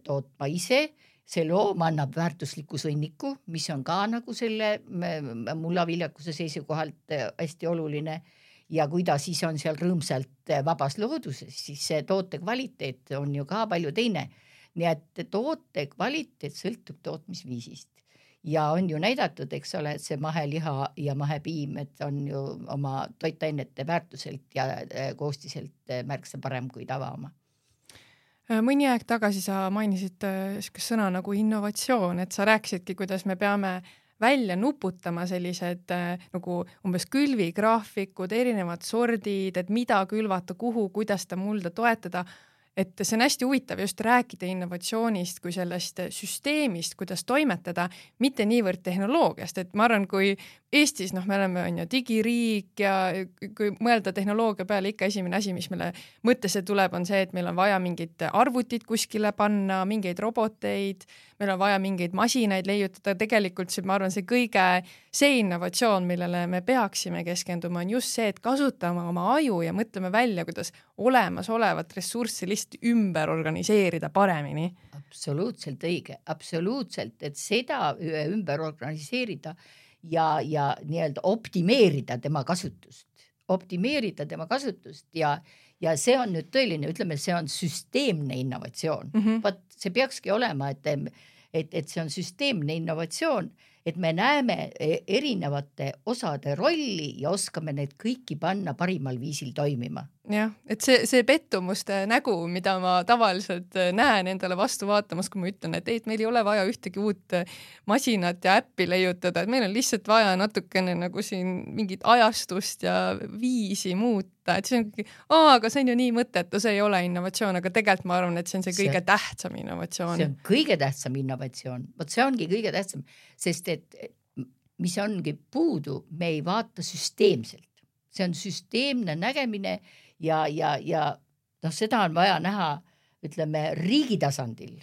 tootma ise, see loom annab väärtusliku sõnniku, mis on ka nagu selle mullaviljakuse seisukohalt äh, hästi oluline ja kui ta siis on seal rõõmsalt eh, vabas looduses, siis see toote kvaliteet on ju ka palju teine. nii et toote kvaliteet sõltub tootmisviisist ja on ju näidatud, eks ole, et see maheliha ja mahepiim, et on ju oma toitainete väärtuselt ja eh, koostiselt eh, märksa parem kui tava oma mõni aeg tagasi sa mainisid niisugust sõna nagu innovatsioon, et sa rääkisidki, kuidas me peame välja nuputama sellised äh, nagu umbes külvigraafikud, erinevad sordid, et mida külvata, kuhu, kuidas seda mulda toetada. Et see on hästi huvitav just rääkida innovatsioonist kui sellest süsteemist, kuidas toimetada, mitte niivõrd tehnoloogiast, et ma arvan, kui Eestis noh, me oleme on ju digiriik ja kui mõelda tehnoloogia peale, ikka esimene asi, mis meile mõttesse tuleb, on see, et meil on vaja mingit arvutit kuskile panna, mingeid roboteid, meil on vaja mingeid masinaid leiutada, tegelikult see, ma arvan, see kõige, see innovatsioon, millele me peaksime keskenduma, on just see, et kasutame oma aju ja mõtleme välja, kuidas olemasolevat ressurssi lihtsalt ümber organiseerida paremini. absoluutselt õige, absoluutselt, et seda ümber organiseerida ja, ja nii-öelda optimeerida tema kasutust, optimeerida tema kasutust ja, ja see on nüüd tõeline, ütleme, see on süsteemne innovatsioon. Mm -hmm.. vot see peakski olema, et, et, et see on süsteemne innovatsioon, et me näeme e-, erinevate osade rolli ja oskame need kõiki panna parimal viisil toimima jah, et see, see pettumuste nägu, mida ma tavaliselt äh, näen endale vastu vaatamas, kui ma ütlen, et ei, et meil ei ole vaja ühtegi uut äh, masinat ja äppi leiutada, et meil on lihtsalt vaja natukene nagu siin mingit ajastust ja viisi muuta, et see ongi, aa, aga see on ju nii mõttetu, see ei ole innovatsioon, aga tegelikult ma arvan, et see on see kõige see, tähtsam innovatsioon. see on kõige tähtsam innovatsioon, vot see ongi kõige tähtsam, sest et mis ongi puudu, me ei vaata süsteemselt, see on süsteemne nägemine ja, ja, ja noh, seda on vaja näha, ütleme riigi tasandil,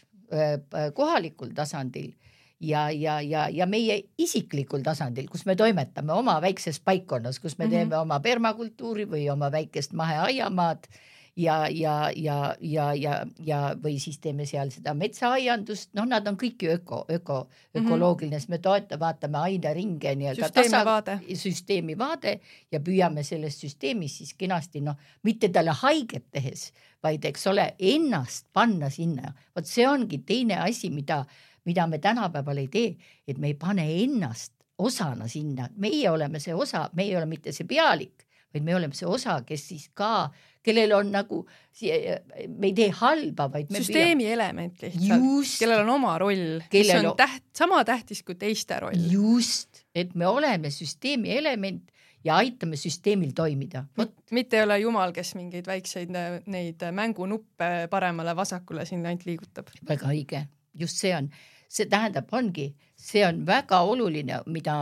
kohalikul tasandil ja, ja, ja, ja meie isiklikul tasandil, kus me toimetame oma väikses paikkonnas, kus me mm -hmm. teeme oma permakultuuri või oma väikest maheaiamaad ja, ja, ja, ja, ja, ja või siis teeme seal seda metsaaiandust, noh, nad on kõik ju öko, öko, mhm. ökoloogiline, sest me toetame, vaatame aineringe nii-öelda vaade, süsteemi vaade ja püüame selles süsteemis siis kenasti noh, mitte talle haiget tehes, vaid eks ole, ennast panna sinna. vot see ongi teine asi, mida, mida me tänapäeval ei tee, et me ei pane ennast osana sinna, meie oleme see osa, meie ei ole mitte see pealik, vaid me oleme see osa, kes siis ka kellel on nagu, me ei tee halba, vaid süsteemi püüame... element lihtsalt, kellel on oma roll, mis on täht, sama tähtis kui teiste roll. just, et me oleme süsteemi element ja aitame süsteemil toimida. mitte ei ole jumal, kes mingeid väikseid neid mängunuppe paremale-vasakule siin ainult liigutab. väga õige, just see on, see tähendab, ongi, see on väga oluline, mida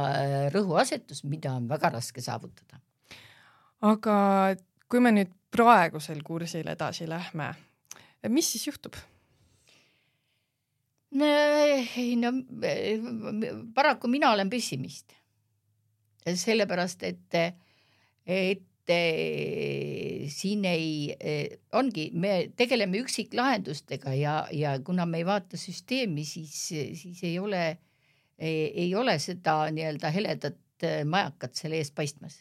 rõhuasetus, mida on väga raske saavutada. Aga kui me nüüd praegusel kursil edasi lähme, mis siis juhtub? ei no paraku mina olen pessimist. sellepärast, et, et siin ei, ongi, me tegeleme üksiklahendustega ja, ja kuna me ei vaata süsteemi, siis, siis ei ole, ei ole seda nii-öelda heledat majakat selle ees paistmas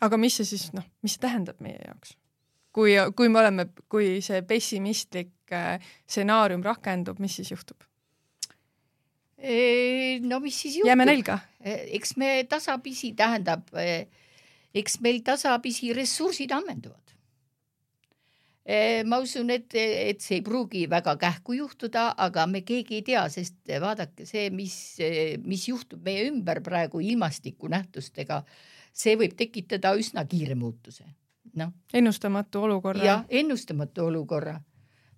aga mis see siis noh, mis see tähendab meie jaoks? kui, kui me oleme, kui see pessimistlik äh, stsenaarium rakendub, mis siis juhtub? no mis siis juhtub? jääme nälga? eks me tasapisi, tähendab, eks meil tasapisi ressursid ammenduvad. ma usun, et, et see ei pruugi väga kähku juhtuda, aga me keegi ei tea, sest vaadake see, mis, mis juhtub meie ümber praegu ilmastikunähtustega see võib tekitada üsna kiire muutuse. noh. ennustamatu olukorra. jah, ennustamatu olukorra.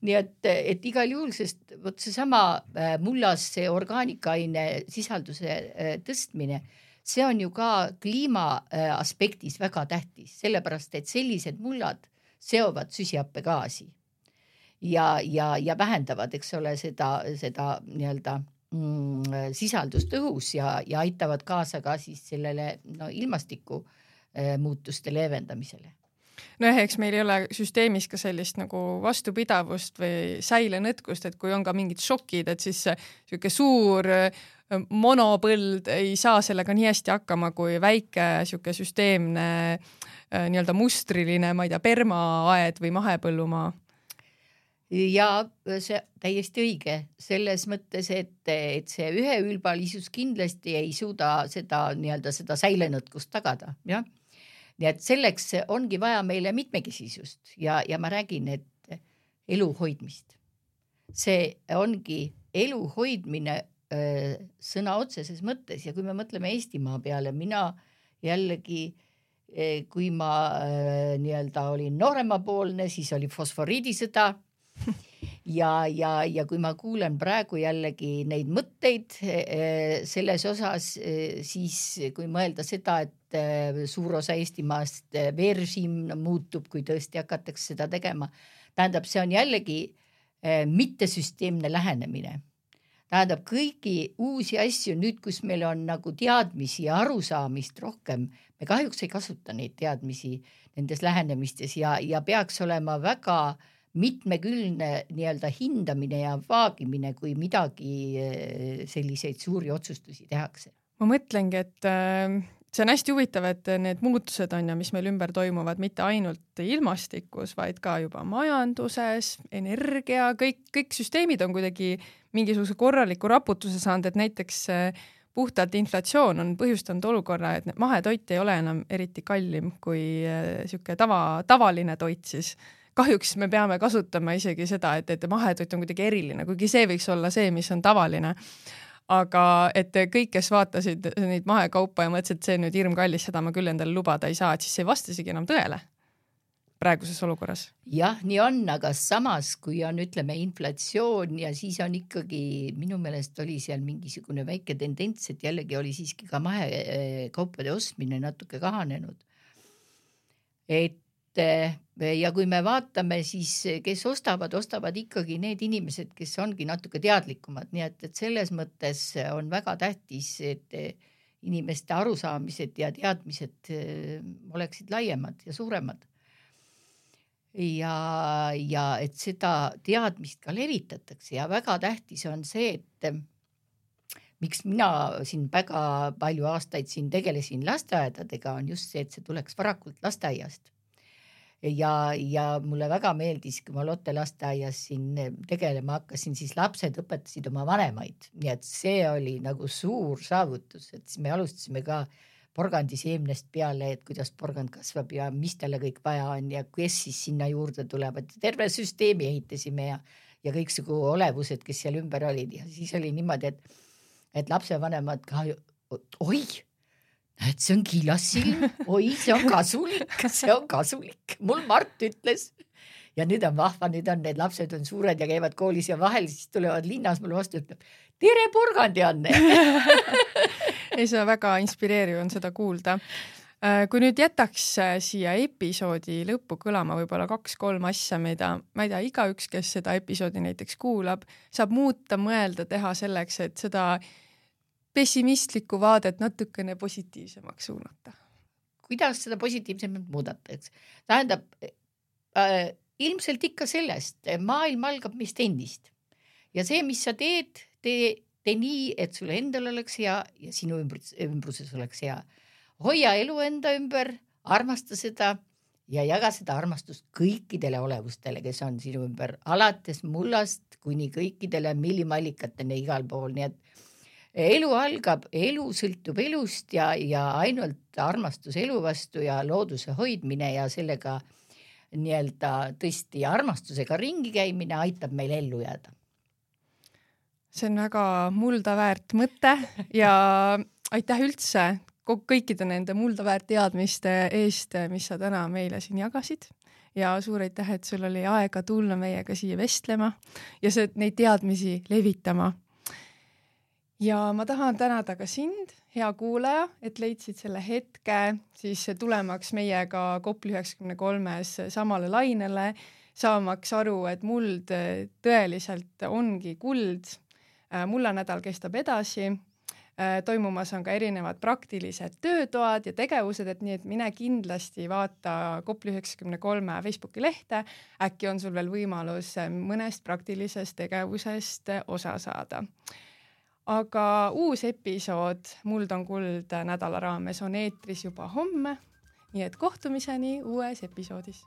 nii et, et igal juhul, sest vot seesama äh, mullas see orgaanikaaine sisalduse äh, tõstmine, see on ju ka kliima äh, aspektis väga tähtis, sellepärast et sellised mullad seovad süsihappegaasi ja, ja, ja vähendavad, eks ole, seda, seda nii-öelda mm, sisaldust õhus ja, ja aitavad kaasa ka siis sellele no ilmastiku äh, leevendamisele. Nojah, eks meil ei ole süsteemis ka sellist nagu vastupidavust või säilenõtkust, et kui on ka mingid šokid, et siis niisugune suur äh, monopõld ei saa sellega nii hästi hakkama kui väike niisugune süsteemne äh, nii-öelda mustriline, ma ei tea, permaaed või mahepõllumaa ja see täiesti õige selles mõttes, et, et see üheülbalisus kindlasti ei suuda seda nii-öelda seda säilenõtkust tagada, jah. nii et selleks ongi vaja meile mitmekesisust ja, ja ma räägin, et elu hoidmist. see ongi elu hoidmine öö, sõna otseses mõttes ja kui me mõtleme Eestimaa peale, mina jällegi kui ma nii-öelda olin nooremapoolne, siis oli fosforiidisõda ja, ja, ja kui ma kuulen praegu jällegi neid mõtteid eh, selles osas, eh, siis kui mõelda seda, et eh, suur osa Eestimaast veerežiim muutub, kui tõesti hakatakse seda tegema, tähendab, see on jällegi mittesüsteemne lähenemine. Tähendab kõiki uusi asju nüüd, kus meil on nagu teadmisi ja arusaamist rohkem, me kahjuks ei kasuta neid teadmisi nendes lähenemistes ja, ja peaks olema väga äh, mitmekülgne nii-öelda hindamine ja vaagimine, kui midagi eh, selliseid suuri otsustusi tehakse. ma mõtlengi, et äh, see on hästi huvitav, et need muutused on ju, mis meil ümber toimuvad, mitte ainult ilmastikus, vaid ka juba majanduses, energia, kõik, kõik süsteemid on kuidagi mingisuguse korraliku raputuse saanud, et näiteks puhtalt inflatsioon on põhjustanud olukorra, et mahetoit ei ole enam eriti kallim kui niisugune tava, tavaline toit siis kahjuks me peame kasutama isegi seda, et, et mahetoit on kuidagi eriline, kuigi see võiks olla see, mis on tavaline aga et kõik, kes vaatasid neid mahekaupa ja mõtlesid, et see on nüüd hirmkallis, seda ma küll endale lubada ei saa, et siis see ei vasta isegi enam tõele praeguses olukorras. jah, nii on, aga samas, kui on, ütleme, inflatsioon ja siis on ikkagi minu meelest oli seal mingisugune väike tendents, et jällegi oli siiski ka mahekaupade ostmine natuke kahanenud. et ja kui me vaatame, siis kes ostavad, ostavad ikkagi need inimesed, kes ongi natuke teadlikumad, nii et, et selles mõttes on väga tähtis, et inimeste arusaamised ja teadmised eh, oleksid laiemad ja suuremad. ja, ja et seda teadmist ka levitatakse ja väga tähtis on see, et miks mina siin väga palju aastaid siin tegelesin lasteaedadega, on just see, et see tuleks varakult lasteaiast ja, ja mulle väga meeldis, kui ma Lotte lasteaias siin tegelema hakkasin, siis lapsed õpetasid oma vanemaid, nii et see oli nagu suur saavutus, et siis me alustasime ka porgandiseemnest peale, et kuidas porgand kasvab ja mis talle kõik vaja on ja kes siis sinna juurde tulevad. terve süsteemi ehitasime ja, ja kõiksugu olevused, kes seal ümber olid ja siis oli niimoodi, et, et lapsevanemad ka, oi et see on kilasilm, oi, see on kasulik, see on kasulik, mul Mart ütles. ja nüüd on vahva, nüüd on need lapsed on suured ja käivad koolis ja vahel siis tulevad linnas mulle vastu, ütleb tere, Porgandi Anne ei, see on väga inspireeriv on seda kuulda. Äh, kui nüüd jätaks äh, siia episoodi lõppu kõlama võib-olla kaks-kolm asja, mida ma ei tea, igaüks, kes seda episoodi näiteks kuulab, saab muuta, mõelda, teha selleks, et seda pessimistlikku vaadet natukene positiivsemaks suunata. kuidas seda positiivsemalt muudata, eks tähendab äh, ilmselt ikka sellest, maailm algab meist endist ja see, mis sa teed, tee, tee nii, et sul endal oleks hea ja sinu ümbrus, ümbruses oleks hea. hoia elu enda ümber, armasta seda ja jaga seda armastust kõikidele olevustele, kes on sinu ümber, alates mullast kuni kõikidele millimallikateni igal pool, nii et elu algab, elu sõltub elust ja, ja ainult armastus elu vastu ja looduse hoidmine ja sellega nii-öelda tõesti armastusega ringi käimine aitab meil ellu jääda. see on väga mulda väärt mõte ja aitäh üldse kõikide nende mulda väärt teadmiste eest, mis sa täna meile siin jagasid ja suur aitäh, et sul oli aega tulla meiega siia vestlema ja see, neid teadmisi levitama ja ma tahan tänada ka sind, hea kuulaja, et leidsid selle hetke siis tulemaks meiega Kopli üheksakümne kolmes samale lainele, saamaks aru, et muld tõeliselt ongi kuld. mullanädal kestab edasi. toimumas on ka erinevad praktilised töötoad ja tegevused, et nii et mine kindlasti vaata Kopli üheksakümne kolme Facebooki lehte. äkki on sul veel võimalus mõnest praktilisest tegevusest osa saada aga uus episood Muld on kuld nädala raames on eetris juba homme. nii et kohtumiseni uues episoodis